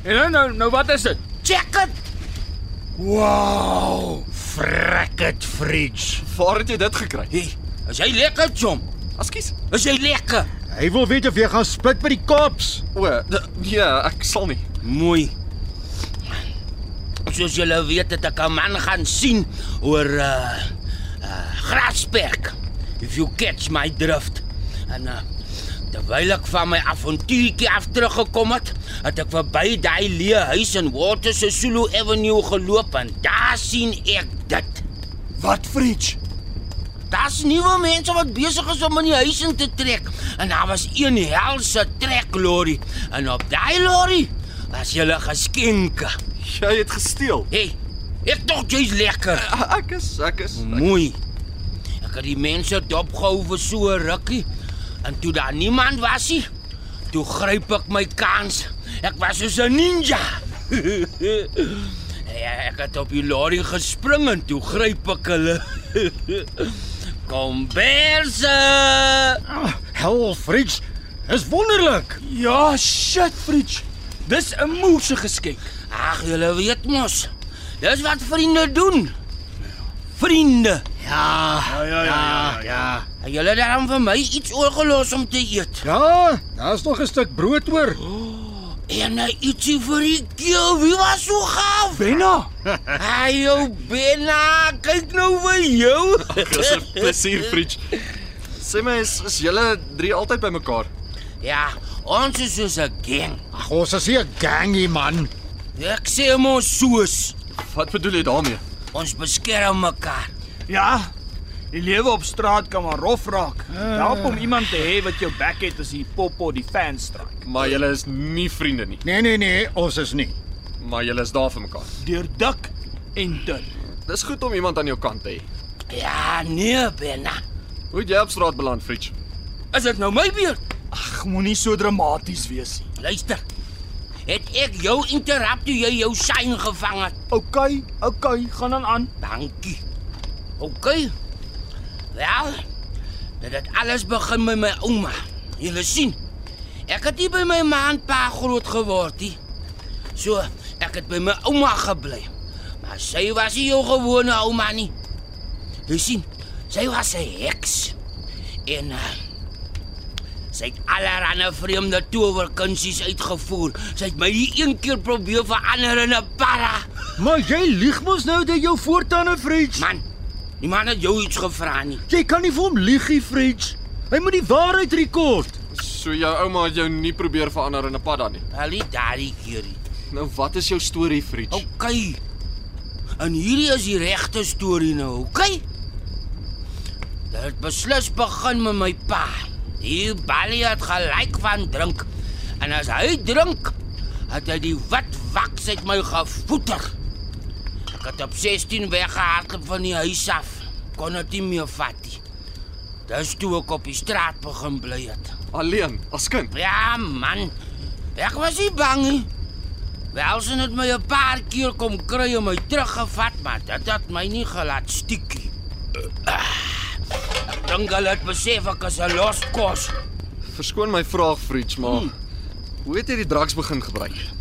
En nou nou, nou wat is dit? Check dit. Wow! Frek dit, fridge. Waar het jy dit gekry? Hey, is jy lekker, chom? Askies. Is jy lekker? Hy wil weet of jy gaan split by die cops. O, ja, ek sal nie. Mooi. Soos julle weet het ek 'n man gaan sien oor uh uh Grasberg. If you catch my drift. En uh terwyl ek van my avontuurtjie af teruggekom het, het ek verby daai leë huis in Water Sisulu Avenue geloop en daar sien ek dit. Wat fridge? Daar's nuwe mense wat besig is om in die huis in te trek en daar was een helse treklorry en op daai lorry was julle geskenke. Jy het gesteel. Hey, ek dink jy's lekker. Ek is ek is Mooi. Ek het die mense dopgehou vir so 'n rukkie en toe daar niemand was nie, toe gryp ek my kans. Ek was soos 'n ninja. ja, ek het op die lorry gespring en toe gryp ek hulle. Komberse. Hel, fridge. Is wonderlik. Ja, shit fridge. Dis 'n moeëse geskenk. Ag, julle weet mos. Dis wat vriende doen. Vriende. Ja, Ja, ja, ja, ja. En julle het dan vir my iets oorgelos om te eet. Ja, daar's nog 'n stuk brood oor. En hy ietsie vir die keel. Wie was so gaaf? Benna. Ai, jou Benna, kyk nou vir jou. dis 'n plesier, Fridge. Sê my, is, is julle drie altyd by mekaar? ja, ons is soos 'n gang. Ag, ons is hier 'n gangie man. Ek sê mos soos Wat bedoel jy daarmee? ons beskerm mekaar. Ja. Die lewe op straat kan maar rof raak. Help om iemand te hê wat jou back het as die popo die fans stryk. Maar julle is nie vriende nie, Nee, nee, nee, ons is nie. maar julle is daar vir mekaar. Deur dik en dun. Dis goed om iemand aan jou kant te hê. Ja, nee, Benna. Hoe jy op straat beland, Fridge? Is dit nou my beurt? Ag, moenie so dramaties wees nie. Luister. Het ek jou interrupt toe jy jou sein gevang het? OK, OK, gaan dan aan. Dankie. OK. Wel, dit het alles begin met my ouma. Jy sien. Ek het nie by my ma en pa groot geword nie. So, ek het by my ouma gebly. Maar sy was nie jou gewone ouma nie. Jy sien, sy was 'n heks. En uh, sy het allerlei vreemde towerkunsies uitgevoer. Sy het my nie een keer probeer verander in 'n para. Maar jy lieg mos nou dat jou voortande fridge. Man, die man het jou iets gevra nie. Jy kan nie vir hom lieg nie, fridge. Hy moet die waarheid rekord. So jou ouma het jou nie probeer verander in 'n pad dan nie. Al die daardie keer. nie. Nou wat is jou storie, Fridge? OK. En hierdie is die regte storie nou, OK? Dit het beslis begin met my pa. Die balie het gelyk van drink. En as hy drink, het hy die wit waks uit my gevoeter. Ek het op 16 weggehardloop van die huis af. Kon dit nie meer vat nie. Dis toe ek op die straat begin bly het. Alleen, as kind. Ja, man. Ek was nie bang nie. Welsen het my 'n paar keer kom kry en my teruggevat, maar dit het my nie gelaat stiekie. Ek dink hulle het besef ek is 'n loskos. Verskoon my vraag, Fridge, maar hmm. hoe het jy die drugs begin gebruik?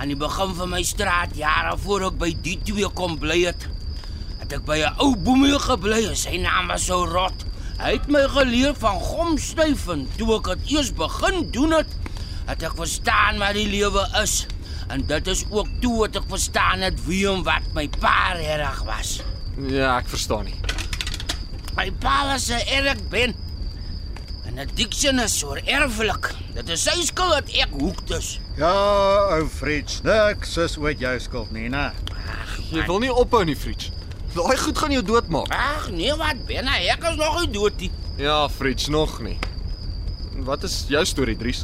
Aan die begin van my straat jare voor ek by die twee kom bly het, het ek by 'n ou boemie gebly en sy naam was so rot. Hy het my geleer van gomsnyf en toe ek dit eers begin doen het, het ek verstaan wat die lewe is. En dit is ook toe het ek verstaan het wie en wat my pa reg was. Ja, ek verstaan nie. My pa was 'n erg ben. En addiction is so erflik. Dit is sy skuld dat ek hoek is. Ja, ou Fritz, niks is ooit jou skuld nie, né? Jy wil nie ophou nie, Fridge. Daai goed gaan jou doodmaak. Ag nee, wat ben hy? Ek is nog nie dood nie. Ja, Fridge, nog nie. Wat is jou storie, Dries?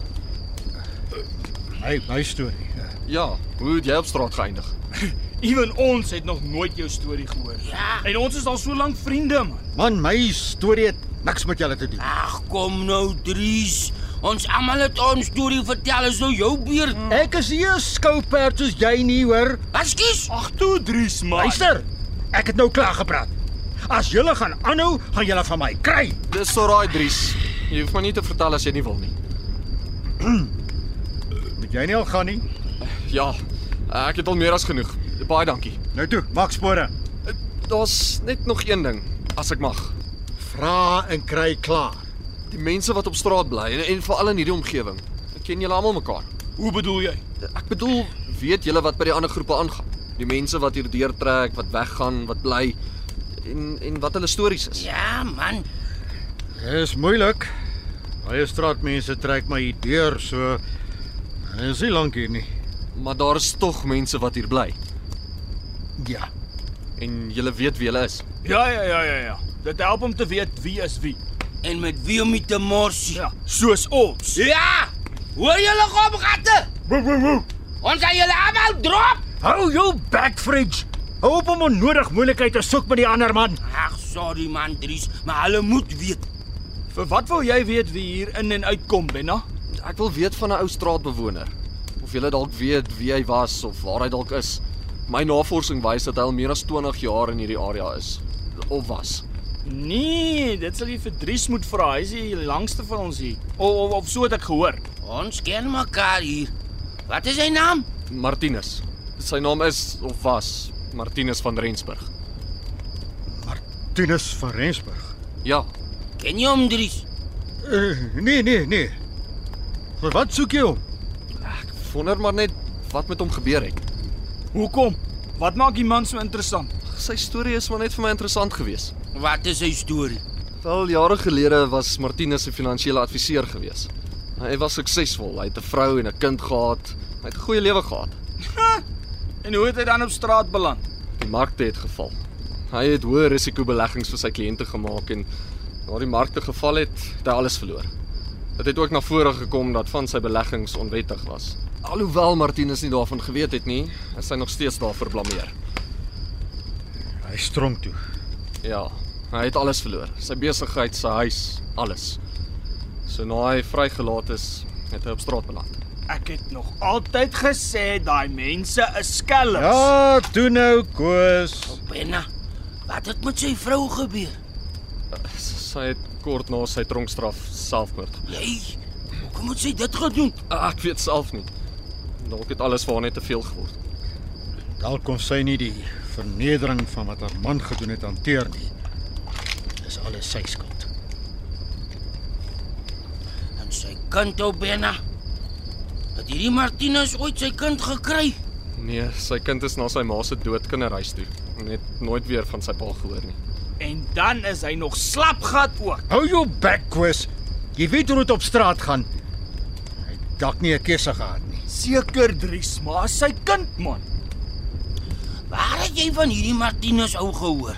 My my storie. Ja, hoe het jy op straat geëindig? Ewen ons het nog nooit jou storie gehoor. Ja. En ons is al so lank vriende, man. Man, my storie het niks met julle te doen. Ag kom nou, Dries. Ons almal het ons storie vertel, is nou jou beurt. Ek is nie 'n skouperd soos jy nie, hoor. Ekskuus. Ag toe, Dries, man. Luister. Ek het nou klaar gepraat. As julle gaan aanhou, gaan julle van my kry. Dis alraai, Dries. Jy hoef my nie te vertel as jy nie wil nie. Moet jy nie al gaan nie? Ja, ek het al meer as genoeg. Baie dankie. Nou toe, maak spore. Daar's net nog een ding, as ek mag. Vra en kry klaar. Die mense wat op straat bly en, en veral in hierdie omgewing. Ken julle almal mekaar? Hoe bedoel jy? Ek bedoel, weet julle wat by die ander groepe aangaan? Die mense wat hier deurtrek, wat weggaan, wat bly en en wat hulle stories is. Ja, man. Dis moeilik. Baie straatmense trek my hier deur, so is nie lank hier nie. Maar daar is tog mense wat hier bly Ja. en julle weet wie hulle is. Ja, ja, ja, ja, ja. Dit help om te weet wie is wie. En met wie om te morsie. Ja, soos ons. Ja! Hoor julle kom gatte? Ons gaan julle almal drop. Hou jou back, Fridge. Hou op om onnodig moeilikheid te soek met die ander man. Ag, sorry man, Dries, maar hulle moet weet. Vir wat wil jy weet wie hier in en uitkom, Benna? Ek wil weet van 'n ou straatbewoner. Of julle dalk weet wie hy was of waar hy dalk is. My navorsing wys dat hy al meer as 20 jaar in hierdie area is of was. Nee, dit sal jy vir Dries moet vra. Hy is die langste van ons hier. Of of, of so het ek gehoor. Ons ken mekaar hier. Wat is sy naam? Martinus. Sy naam is of was Martinus van Rensburg. Martinus van Rensburg. Ja, Ken jy hom, Dries? Uh, nee, nee, nee. Maar wat soek jy hom? ek wonder maar net wat met hom gebeur het. Hoekom? Wat maak die man so interessant? Sy storie is maar net vir my interessant geweest. Wat is sy storie? Wel jare gelede was Martinus 'n finansiële adviseur gewees. Hy was suksesvol. Hy het 'n vrou en 'n kind gehad. Hy het 'n goeie lewe gehad. En hoe het hy dan op straat beland? Die markte het geval. Hy het hoë risikobeleggings vir sy kliënte gemaak en na die markte geval het, het hy alles verloor. Dit het ook na vore gekom dat van sy beleggings onwettig was. Alhoewel Martinus nie daarvan geweet het nie, is hy nog steeds daarvoor blameer. Hy stronk toe. Ja, hy het alles verloor. Sy besigheid, sy huis, alles. So na hy vrygelaat is, het hy op straat beland. Ek het nog altyd gesê daai mense is skelms. Ja, toe nou, Koos. Benna. Wat het met sy vrou gebeur? Sy het kort na sy tronkstraf selfmoord gepleeg. Jy, hoekom het sy dit gedoen? Ek weet self nie. Dalk het alles vir haar net te veel geword. Dalk kon sy nie die vernedering van wat haar man gedoen het hanteer nie. Alles sy skuld. En sy kind ou Benna. Het hierdie Martinus ooit sy kind gekry? Nee, sy kind is na sy ma se dood kinderhuis toe. Net nooit weer van sy pa gehoor nie. En dan is hy nog slapgat ook. Hou jou bek, Koos. Jy weet hoe dit op straat gaan. Hy het dalk nie 'n keuse gehad nie. Seker Dries, maar sy kind man. Waar het jy van hierdie Martinus ou gehoor?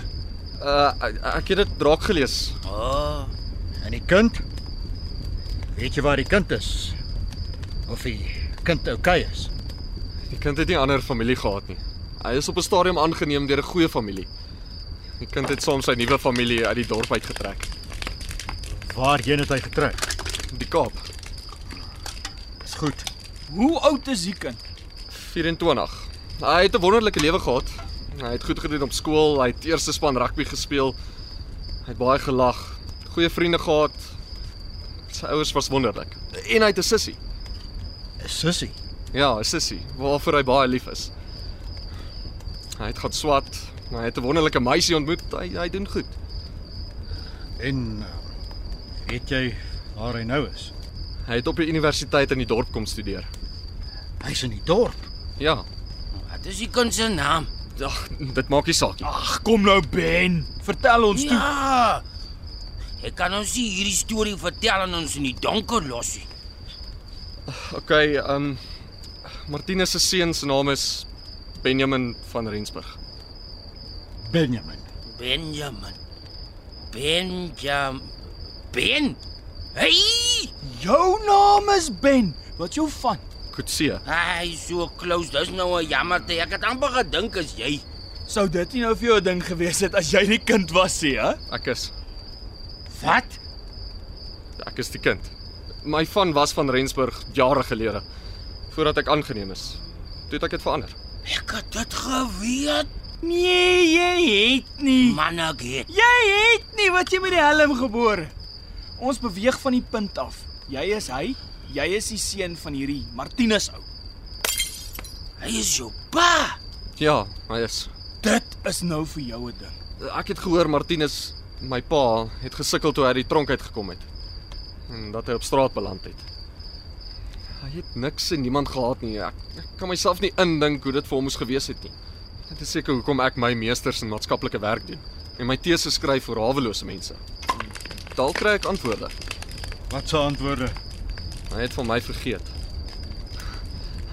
Uh ek, het dit draak gelees. O, oh, En die kind? Weet jy waar die kind is? Of die kind oukei is? Die kind het nie ander familie gehad nie. Hy is op 'n stadium aangeneem deur 'n goeie familie. Die kind het soms sy nuwe familie uit die dorp uitgetrek. Waarheen het hy getrek? Die Kaap. Dis goed. Hoe oud is die kind? 24. Hy het 'n wonderlike lewe gehad. Hy het goed gedoen op skool, hy het eerste span rugby gespeel. Hy het baie gelag, goeie vriende gehad. Sy ouers was wonderlik. En hy het 'n sussie. 'n Sussie. Ja, 'n sussie waarvoor hy baie lief is. Hy het gaan swat, maar hy het 'n wonderlike meisie ontmoet. Hy hy doen goed. En weet jy waar hy nou is? Hy het op die universiteit in die dorp kom studeer. Hy's in die dorp. Ja, Wat is die kind se naam? Ag, dit maak nie saak nie. Ag, kom nou Ben. Vertel ons toe. Ja. Ek kan ons nie hierdie storie vertel en ons in die donker los nie. Okay, ehm um, Martinus se seun se naam is Benjamin van Rensburg. Benjamin. Benjamin. Benjam. Ben. Hey! Jou naam is Ben. Wat jou van? Kutse. Hy so close. Dis nou 'n jammer te. Ek het amper gedink as jy. Sou dit nie nou vir jou 'n ding gewees het as jy die kind was nie, hè? Ek is Wat? ek is die kind. My van was van Rensburg jare gelede voordat ek aangeneem is. Toe het ek dit verander. Ek het dit geweet. Nee, jy het nie. Man, ek het. Jy het nie wat jy met die helm gebore. Ons beweeg van die punt af. Jy is hy, jy is die seun van hierdie Martinus ou. Hy is jou pa. Ja, hy is. Dit is nou vir jou 'n ding. Ek het gehoor Martinus, my pa, het gesukkel toe hy uit die tronk uitgekom het. En dat hy op straat beland het. Hy het niks en niemand gehad nie. Ek, ek kan myself nie indink hoe dit vir hom moes gewees het nie. Dit is seker hoekom ek my meesters in maatskaplike werk doen en my teses skryf vir hawelose mense. Dalk kry ek antwoorde. Wat se antwoorde? Hy het van my vergeet.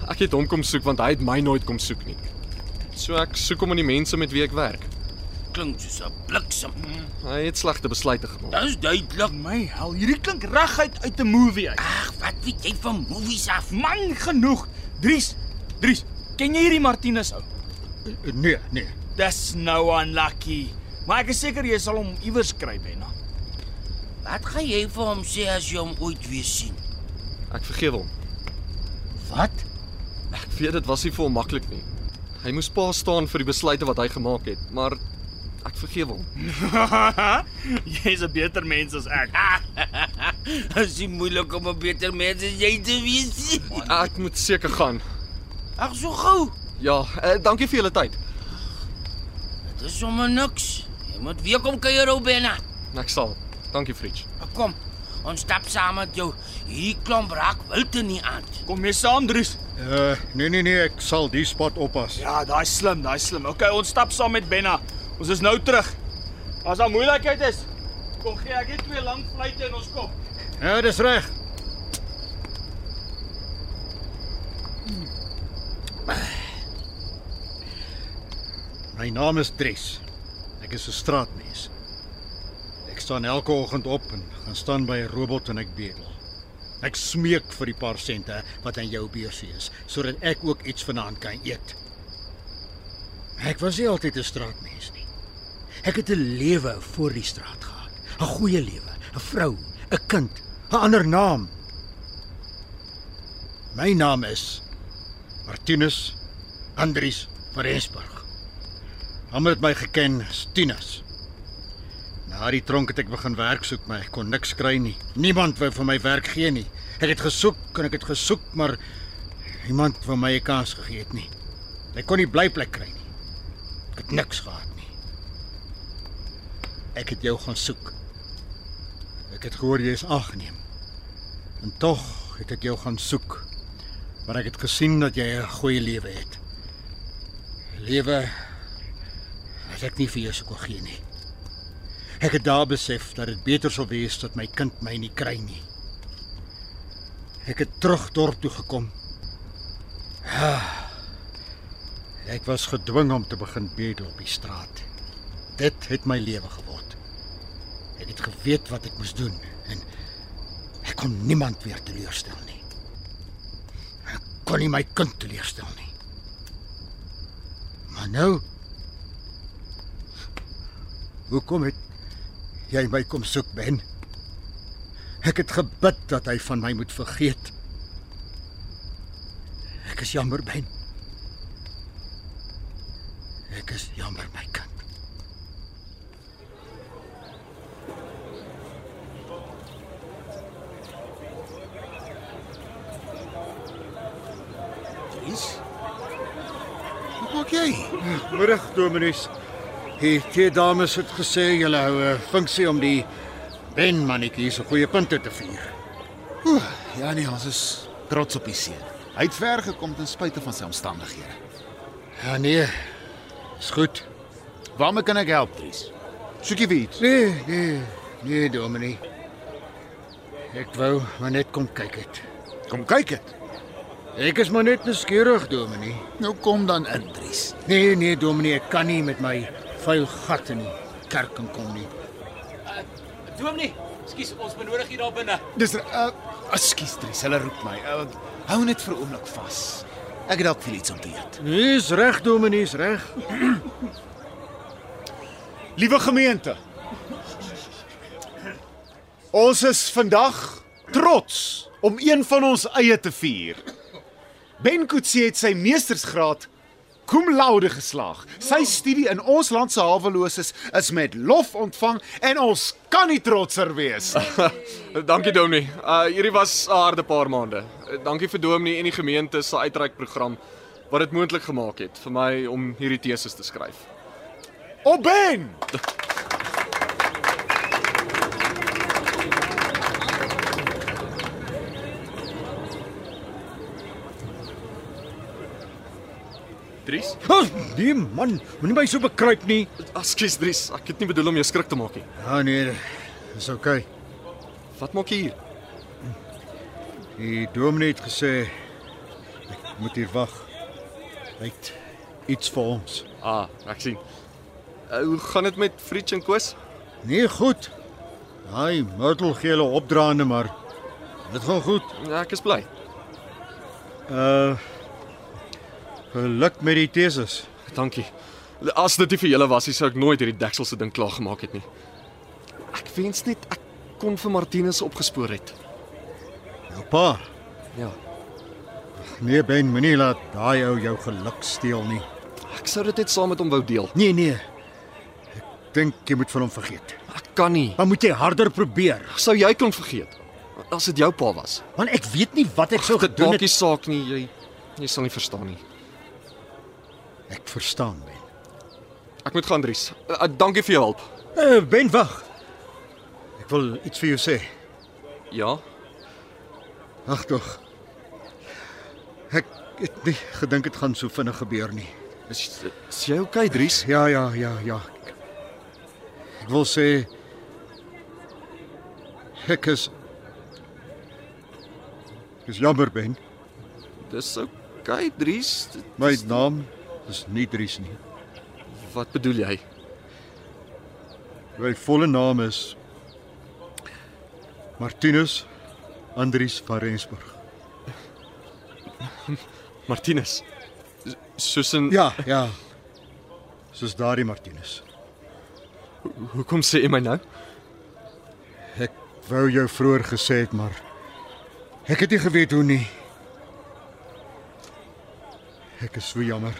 Ek het hom kom soek want hy het my nooit kom soek nie. So ek soek hom in die mense met wie ek werk. Klink soos 'n bliksem. Hy het slegte besluite gemaak. Dis duidelik. My hel, hierdie klink reguit uit 'n movie uit. Ag, wat weet jy van movies af? Man genoeg. Dries, Dries, ken jy hierdie Martinus ou? Nee, nee. Dis nou unlucky. Maar ek is seker jy sal hom iewers kry, Benna. Wat gaan jy vir hom sê as jy hom ooit weer sien? Ek vergewe hom. Wat? Ek weet dit was nie vir hom maklik nie. Hy moes pa staan vir die besluite wat hy gemaak het, maar ek vergewe hom. Jy's 'n beter mens as ek. Is dit moeilik om 'n beter mens as jy te wees? Ek moet seker gaan. Ag, so gou. Ja, uh, dankie vir julle tyd. Dit is sommer niks. Jy moet weer kom kuier ou Benna. Ek sal. Dankie, Fritz. Kom. Ons stap saam met jou. Hierdie klomp raak wilte nie aan. Kom mee saam, Dries. Uh nee nee nee, ek sal die spot oppas. Ja, daai slim, daai slim. Okay, ons stap saam met Benna. Ons is nou terug. As daar moeilikheid is, kom gee ek net twee lang fluitte in ons kop. Ja, dis reg. My naam is Dres. Ek is 'n straatmens. Staan elke oggend op en gaan staan by 'n robot en ek bedel. Ek smeek vir die paar sente wat aan jou beursie is, sodat ek ook iets vanaand kan eet. Ek was nie altyd 'n straatmens nie. Ek het 'n lewe voor die straat gehad. 'n Goeie lewe, 'n vrou, 'n kind, 'n ander naam. My naam is Martinus Andries van Rensburg. Almal het my geken as Tinus. Na die tronk het ek begin werk soek, maar ek kon niks kry nie. Niemand wou vir my werk gee nie. Ek het gesoek en ek het gesoek, maar niemand wou my 'n kans gegee het nie. Ek kon nie blyplek kry nie. Ek het niks gehad nie. Ek het jou gaan soek. Ek het gehoor jy is aangeneem. En tog het ek jou gaan soek. Maar ek het gesien dat jy 'n goeie lewe het. Lewe wat ek nie vir jou sou kon gee nie. Ek het daar besef dat dit beter sou wees dat my kind my nie kry nie. Ek het terug dorp toe gekom. Ah, ek was gedwing om te begin bedel op die straat. Dit het my lewe geword. Ek het geweet wat ek moes doen en ek kon niemand weer teleurstel nie. Ek kon nie my kind teleurstel nie. Maar nou Hoekom het jy my kom soek, Ben? Ek het gebid dat hy van my moet vergeet. Ek is jammer, Ben. Ek is jammer my kind. Dries? Wat maak jy? Middag Dominis. Die twee dames het gesê julle hou 'n funksie om die Ben mannetjie se goeie punte te vier. Oeh, ja nee, ons is trots op die seun. Hy het ver gekom ten spyte van sy omstandighede. Ja nee. Is goed. Waarmee kan ek help, Dries? Soek jy iets? Nee, nee, nee Dominie. Ek wou maar net kom kyk het. Kom kyk dit. Ek is maar net nuuskierig, Dominie. Nou kom dan in, Dries. Nee, nee Dominie, ek kan nie met my vuil gat in die kerk inkom nie. Dominee, skus, ons benodig hier daar binne. Dis uh ekskuus, Dries, hulle roep my. Uh, hou net vir 'n oomblik vas. Ek het dalk vir iets om te eet. Dis reg, Dominie, is reg. Liewe gemeente. Ons is vandag trots om een van ons eie te vier. Ben Kutse het sy meestersgraad cum laude geslaag. Sy studie in ons land se haweloses is met lof ontvang en ons kan nie trotser wees. Dankie Dominee. Uh hierdie was 'n harde paar maande. Uh, Dankie vir Dominee en die gemeente se uitreikprogram wat dit moontlik gemaak het vir my om hierdie teses te skryf. Op Ben. Dries? Oh, nee man, moenie my so bekruip nie. Ekskuus Dries, ek het nie bedoel om jou skrik te maak nie. Ja nee, dis oukei. Wat maak jy hier? Die dominee het gesê ek moet hier wag. Hy het iets vir ons. Ah, ek sien. Uh, hoe gaan dit met Fritz en Koos? Nee, goed. Hy Myrtle gee hulle opdraande, maar dit gaan goed. Ja, ek is bly. Uh geluk met die teses. Dankie. As dit nie vir julle was, nie, sou ek nooit hierdie deksel se ding klaar gemaak het nie. Ek wens net ek kon vir Martinus opgespoor het. Jou pa. Ja. Nee, Ben, moenie laat daai ou jou geluk steel nie. Ek sou dit net saam met hom wou deel. Nee, nee. Ek dink jy moet van hom vergeet. Ek kan nie. Maar moet jy harder probeer. Sou jy kon vergeet as dit jou pa was? Want ek weet nie wat ek sou Dit gedoen maak nie het. saak nie. Jy jy sal nie verstaan nie. Ek verstaan, Ben. Ek moet gaan, Dries. Uh, uh, dankie vir jou hulp. Uh, ben, wag. Ek wil iets vir jou sê. Ja. Ag tog. Ek het nie gedink dit gaan so vinnig gebeur nie. Is, is jy okay, Dries? Ja, ja, ja, ja. Ek, wil sê ek is ek is jammer Ben. Dis okay, Dries. Dit- My naam is nie Dries nie. Wat bedoel jy? My volle naam is Martinus Andries van Rensburg. Martinus. Soos in Ja, ja. Soos daardie Martinus. Hoekom sê jy my nou? Ek wou jou vroeër gesê het, maar ek het nie geweet hoe nie. Ek is so jammer.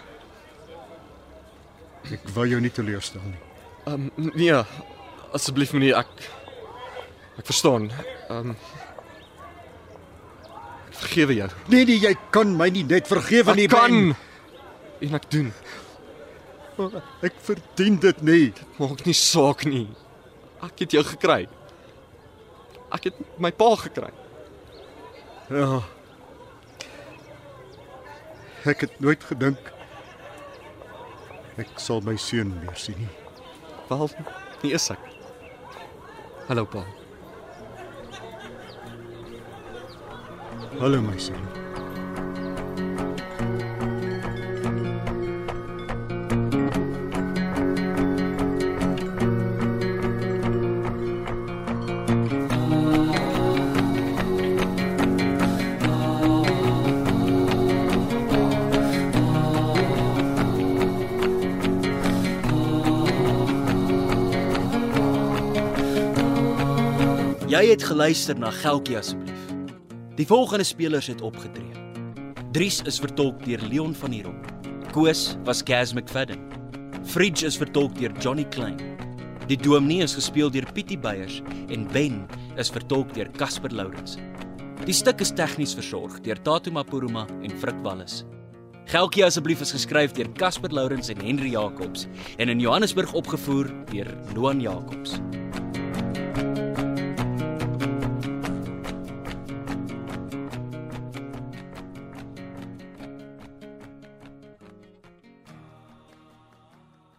Ek wou jou nie teleurstel nie. Ehm um, nee, asseblief meneer, ek ek verstaan. Ehm um, vergewe jou. Nee nee, jy kan my nie net vergewe nie. Ek kan Ben. en ek doen. Ek verdien dit nie. Maak nie saak nie. Ek het jou gekry. Ek het my pa gekry. Ja. Ek het nooit gedink ek sal my seun weer sien nie. Wel, nie is ek. Hallo pa. Hallo my seun. Jy het geluister na Geltjie asseblief. Die volgende spelers het opgetree. Dries is vertolk deur Leon van Heerop. Koos was Gaz McFadden. Fridge is vertolk deur Johnny Klein. Die Dominee is gespeel deur Pietie Beyers en Ben is vertolk deur Casper Lourens. Die stuk is tegnies versorg deur Tatu Mapuruma en Frik Wallis. Gelkie asseblief is geskryf deur Casper Lourens en Henry Jacobs en in Johannesburg opgevoer deur Loan Jacobs.